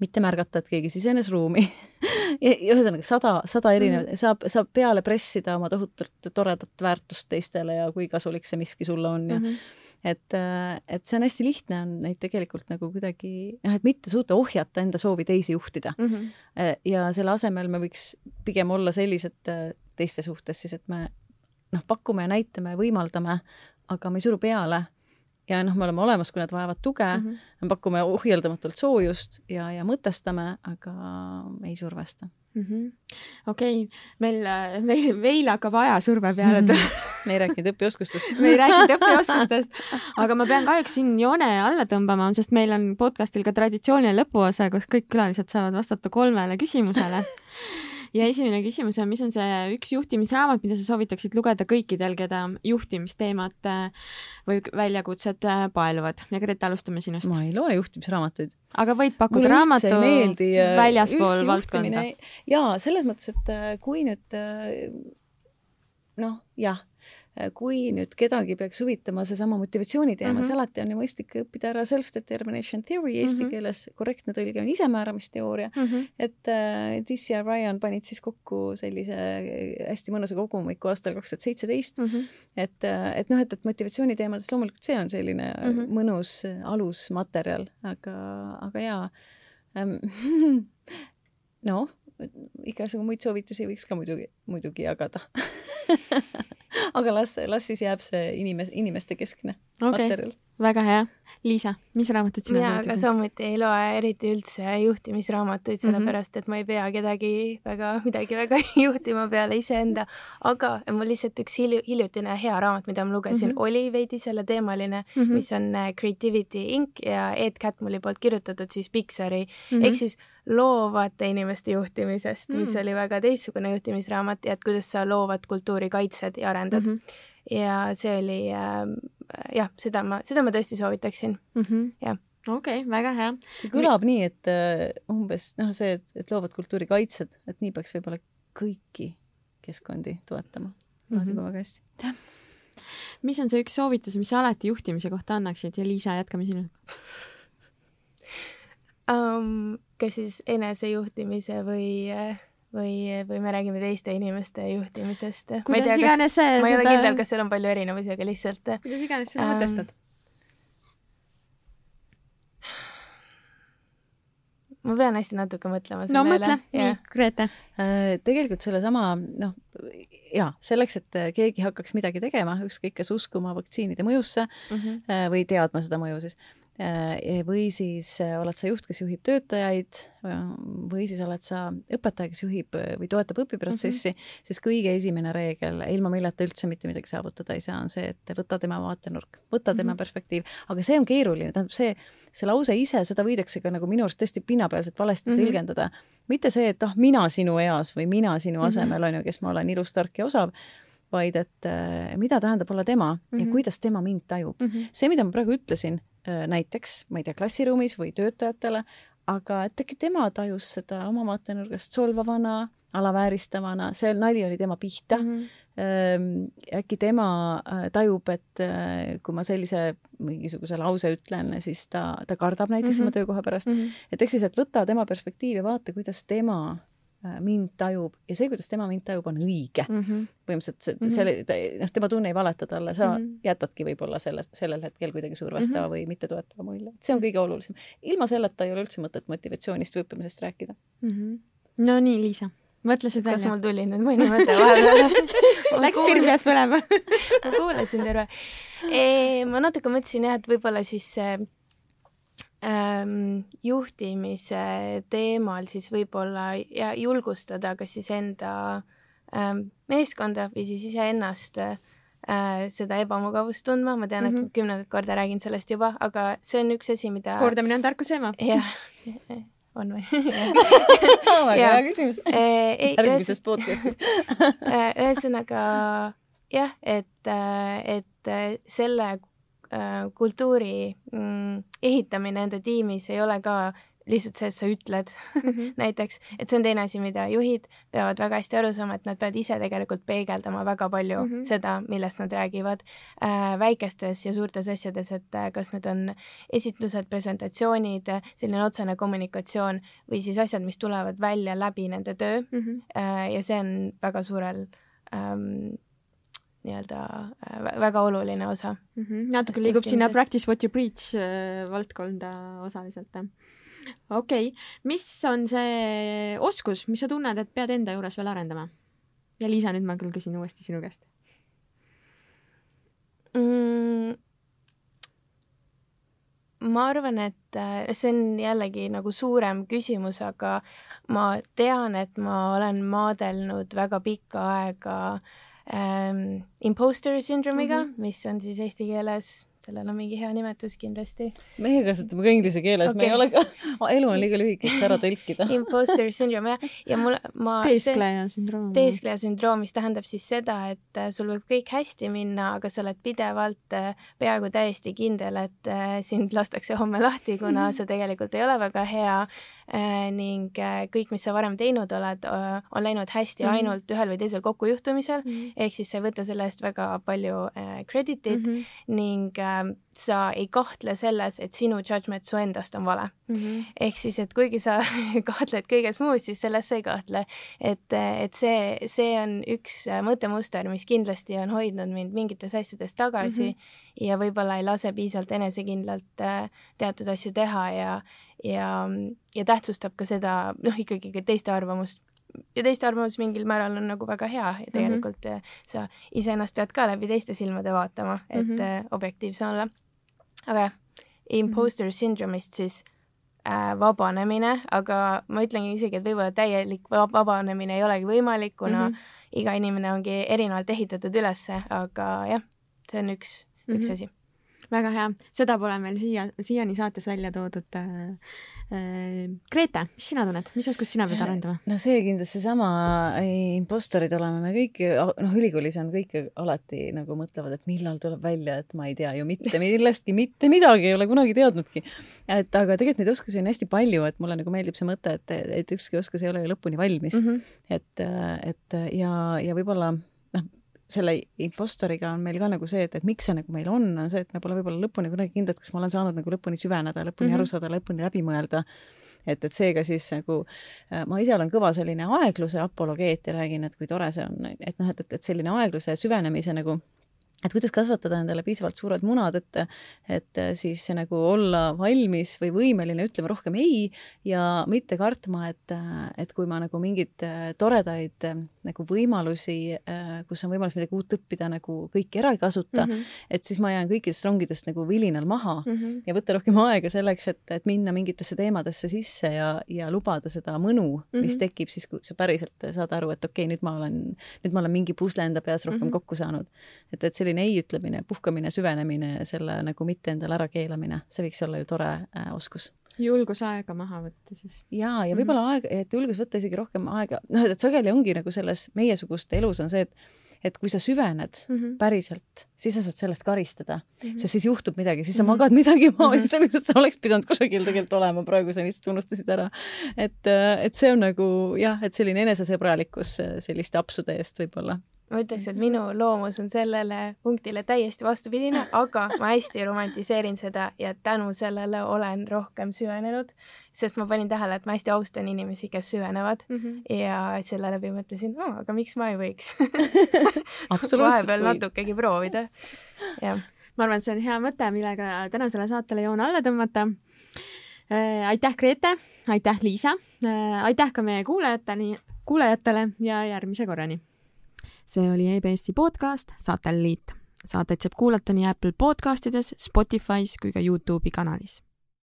mitte märgata, et keegi sisenes ruumi ühesõnaga sada, sada erinevat mm, saab, saab peale pressida oma tohutult toredat väärtust teistele ja kui kasulik see miski sulle on ja mm -hmm et, et see on hästi lihtne, on neid tegelikult nagu kuidagi, noh, et mitte suuta ohjata enda soovi teisi juhtida mm. -hmm. ja selle asemel me võiks pigem olla sellised teiste suhtes siis, et me noh, pakume ja näitame ja võimaldame, aga me ei suru peale. ja noh, me oleme olemas, kui nad vajavad tuge mm, -hmm. me pakume ohjeldamatult soojust ja, ja mõtestame, aga me ei survesta mm -hmm.. okei okay., meil, meil, meil hakkab ajasurve peale mm. -hmm. me ei rääkinud õpioskustest me ei rääkinud õpioskustest, aga ma pean kahjuks siin joone alla tõmbama, sest meil on podcastil ka traditsiooniline lõpuosa, kus kõik külalised saavad vastata kolmele küsimusele ja esimene küsimus on, mis on see üks juhtimisraamat, mida sa soovitaksid lugeda kõikidel, keda juhtimisteemad või väljakutsed paeluvad ja Grete, alustame sinust. ma ei loe juhtimisraamatuid. aga võid pakkuda raamatu väljaspool valdkonda? jaa, selles mõttes, et kui nüüd noh, jah, kui nüüd kedagi peaks huvitama seesama motivatsiooni teema mm, -hmm. siis alati on ju mõistlik õppida ära self-determination theory eesti mm -hmm. keeles, korrektne tõlge on isemääramisteooria mm, -hmm. et äh, Tissi ja Ryan panid siis kokku sellise äh, hästi mõnusa kogumiku aastal kaks tuhat seitseteist. Mhm. et, äh, et noh, et, et motivatsiooni teemades loomulikult see on selline mm -hmm. mõnus alusmaterjal, aga, aga jaa ähm, noh, igasugu muid soovitusi võiks ka muidugi, muidugi jagada aga las, las siis jääb see inimes-, inimeste keskne okay. materjal. väga hea. Liisa, mis raamatut sina mina ka samuti ei loe eriti üldse juhtimisraamatuid, mhm. sellepärast -hmm. et ma ei pea kedagi väga, midagi väga juhtima peale iseenda, aga mul lihtsalt üks hilju, hiljutine hea raamat, mida ma lugesin mm, -hmm. oli veidi selleteemaline mm, -hmm. mis on äh, Creativity Inc ja Ed Catmulli poolt kirjutatud siis Pixari mm -hmm. ehk siis loovate inimeste juhtimisest mm., mis oli väga teistsugune juhtimisraamat ja et kuidas sa loovat kultuuri kaitsed ja arendad mm. -hmm. Ja see oli äh, jah, seda ma, seda ma tõesti soovitaksin mm, -hmm. jah okei okay,, väga hea. see kõlab nii, et uh, umbes noh, see, et, loovad kultuuri kaitsed, et nii peaks võib-olla kõiki keskkondi toetama. kõlas -hmm. juba väga hästi. mis on see üks soovitus, mis sa alati juhtimise kohta annaksid ja Liisa, jätkame sinult um,. kas siis enesejuhtimise või, või, või me räägime teiste inimeste juhtimisest? ma ei tea, kas, see, ma ei seda... ole kindel, kas seal on palju erinevusi, aga lihtsalt. kuidas iganes seda um, mõtestad ma pean hästi natuke mõtlema selle no, üle. no mõtle, nii, Grete. Äh, tegelikult sellesama, noh, jaa, selleks, et keegi hakkaks midagi tegema, ükskõik kas uskuma vaktsiinide mõjusse mm -hmm. või teadma seda mõju siis, Äh, või siis äh, oled sa juht, kes juhib töötajaid või siis oled sa õpetaja, kes juhib äh, või toetab õpiprotsessi mm, -hmm. siis kõige esimene reegel, ilma milleta üldse mitte midagi saavutada ei saa, on see, et võta tema vaatenurk, võta tema mm -hmm. perspektiiv, aga see on keeruline, tähendab see, see lause ise, seda võidakse ka nagu minu arust tõesti pinnapealselt valesti mm -hmm. tõlgendada. mitte see, et ah, mina sinu eas või mina sinu mhm. asemel mm -hmm. on ju, kes ma olen ilus, tark ja osav vaid et äh, mida tähendab olla tema mm -hmm. ja mhm. kuidas tema mind tajub mm. -hmm. see, mida ma praegu ütlesin, Äh, näiteks, ma ei tea, klassiruumis või töötajatele, aga et äkki tema tajus seda oma vaatenurgast solvavana, alavääristavana, see nali oli tema pihta mm. -hmm. äkki tema äh, tajub, et äh, kui ma sellise mingisuguse lause ütlen, siis ta, ta kardab näiteks mm -hmm. oma töökoha pärast mm. -hmm. et ehk siis, et võta tema perspektiivi, vaata, kuidas tema Äh, mind tajub ja see, kuidas tema mind tajub, on õige mm. -hmm. põhimõtteliselt see, selle, noh, tema tunne ei valeta talle, sa mm -hmm. jätadki võib-olla selles, sellel hetkel kuidagi survestava mm -hmm. või mittetoetava mulje. see on kõige olulisem. ilma selleta ei ole üldse mõtet motivatsioonist või õppimisest rääkida mm. -hmm. no nii, Liisa, mõtle seda välja. kas mul tuli nüüd mõni mõte vahepeal Läks pirn peas põlema ma kuulasin terve. ma natuke mõtlesin jah, et võib-olla siis ähm, juhtimise teemal siis võib-olla ja julgustada kas siis enda ähm, meeskonda või siis iseennast äh, seda ebamugavust tundma, ma tean mm, -hmm. et mhm. kümnendat korda räägin sellest juba, aga see on üks asi, mida kordamine on tarkuse ema. jah, on või väga hea küsimus äh, järgmises podcastis äh, ühesõnaga jah, et, äh, et selle Äh, kultuuri mm, ehitamine enda tiimis ei ole ka lihtsalt see, et sa ütled mm -hmm. näiteks, et see on teine asi, mida juhid peavad väga hästi aru saama, et nad peavad ise tegelikult peegeldama väga palju mm -hmm. seda, millest nad räägivad äh, väikestes ja suurtes asjades, et äh, kas need on esitlused, presentatsioonid, selline otsene kommunikatsioon või siis asjad, mis tulevad välja läbi nende töö mm. -hmm. Äh, ja see on väga suurel ähm, nii-öelda äh, väga oluline osa mm. -hmm. natuke liigub sinna practice what you preach äh, valdkonda osaliselt. okei okay., mis on see oskus, mis sa tunned, et pead enda juures veel arendama? ja Liisa, nüüd ma küll küsin uuesti sinu käest mm,. ma arvan, et äh, see on jällegi nagu suurem küsimus, aga ma tean, et ma olen maadelnud väga pikka aega äh, ähm, imposter syndrome'iga mm, -hmm. mis on siis eesti keeles sellel on mingi hea nimetus kindlasti. meie kasutame ka inglise keeles okay., me ei ole ka, elu on liiga lühike, et see ära tõlkida Imposter syndrome jah, ja mul, ma teeskleja sündroom. teeskleja sündroom, mis tähendab siis seda, et äh, sul võib kõik hästi minna, aga sa oled pidevalt äh, peaaegu täiesti kindel, et äh, sind lastakse homme lahti, kuna sa tegelikult ei ole väga hea ning äh, kõik, mis sa varem teinud oled, on läinud hästi mm -hmm. ainult ühel või teisel kokkujuhtumisel mm, -hmm. ehk siis sa ei võta selle eest väga palju kreditit mm -hmm. ning sa ei kahtle selles, et sinu judgment su endast on vale mm. -hmm. ehk siis, et kuigi sa kahtled kõiges muus, siis selles sa ei kahtle. et, et see, see on üks mõttemuster, mis kindlasti on hoidnud mind mingites asjades tagasi mm -hmm. Ja võib-olla ei lase piisavalt enesekindlalt äh, teatud asju teha ja, ja, ja tähtsustab ka seda, noh, ikkagi ka teiste arvamust ja teiste arvamus mingil määral on nagu väga hea ja mhm. tegelikult mm -hmm. sa iseennast pead ka läbi teiste silmade vaatama, et mm -hmm. objektiivse olla aga jah, imposter syndrome'ist siis äh, vabanemine, aga ma ütlengi isegi, et võib-olla täielik vabanemine ei olegi võimalik, kuna mm -hmm. iga inimene ongi erinevalt ehitatud ülesse, aga jah, see on üks mm, -hmm. üks asi väga hea, seda pole meil siia, siiani saates välja toodud äh,. Äh, Grete, mis sina tunned, mis oskust sina pead arendama? no see kindlasti seesama impostorid oleme me kõik, noh, ülikoolis on kõik alati nagu mõtlevad, et millal tuleb välja, et ma ei tea ju mitte millestki, mitte midagi ei ole kunagi teadnudki. et aga tegelikult neid oskusi on hästi palju, et mulle nagu meeldib see mõte, et, et ükski oskus ei ole ju lõpuni valmis mm. -hmm. et, et ja, ja võib-olla selle impostoriga on meil ka nagu see, et, et miks see nagu meil on, on see, et me pole võib-olla lõpuni kunagi kindlad, kas ma olen saanud nagu lõpuni süveneda, lõpuni mm -hmm. aru saada, lõpuni läbi mõelda. et, et seega siis nagu äh, ma ise olen kõva selline aegluse apologeet ja räägin, et kui tore see on, et noh, et, et, et selline aegluse süvenemise nagu et kuidas kasvatada endale piisavalt suured munad, et, et siis nagu olla valmis või võimeline ütlema rohkem ei ja mitte kartma, et, et kui ma nagu mingeid toredaid nagu võimalusi, kus on võimalus midagi uut õppida, nagu kõiki ära ei kasuta mm, -hmm. et siis ma jään kõikidest rongidest nagu vilinal maha mm -hmm. ja võtta rohkem aega selleks, et, et minna mingitesse teemadesse sisse ja, ja lubada seda mõnu mm, -hmm. mis mhm. tekib siis, kui sa päriselt saad aru, et okei okay,, nüüd ma olen, nüüd ma olen mingi pusle enda peas rohkem mm -hmm. kokku saanud. et, et selline ei ütlemine, puhkamine, süvenemine, selle nagu mitte endale ära keelamine, see võiks olla ju tore äh, oskus julgus aega maha võtta siis. ja, ja võib-olla mm -hmm. aega, et julgus võtta isegi rohkem aega, noh, et sageli ongi nagu selles meiesuguste elus on see, et et kui sa süvened mm -hmm. päriselt, siis sa saad sellest karistada mm, -hmm. sest siis juhtub midagi, siis sa mm -hmm. magad midagi maha mm -hmm. ja selleks, et sa oleks pidanud kusagil tegelikult olema, praegu sa lihtsalt unustasid ära. et, äh, et see on nagu jah, et selline enesesõbralikkus äh, selliste apsude eest võib-olla ma ütleks, et minu loomus on sellele punktile täiesti vastupidine, aga ma hästi romantiseerin seda ja tänu sellele olen rohkem süvenenud, sest ma panin tähele, et ma hästi austan inimesi, kes süvenevad mm -hmm. ja selle läbi mõtlesin oh,, aga miks ma ei võiks vahepeal natukegi proovida. jah. ma arvan, et see on hea mõte, millega tänasele saatele joon alla tõmmata äh,. aitäh, Grete, aitäh, Liisa äh,, aitäh ka meie kuulajateni, kuulajatele ja järgmise korrani see oli EBS-i podcast Satelliit. saateid saab kuulata nii Apple podcastides, Spotify's kui ka Youtube'i kanalis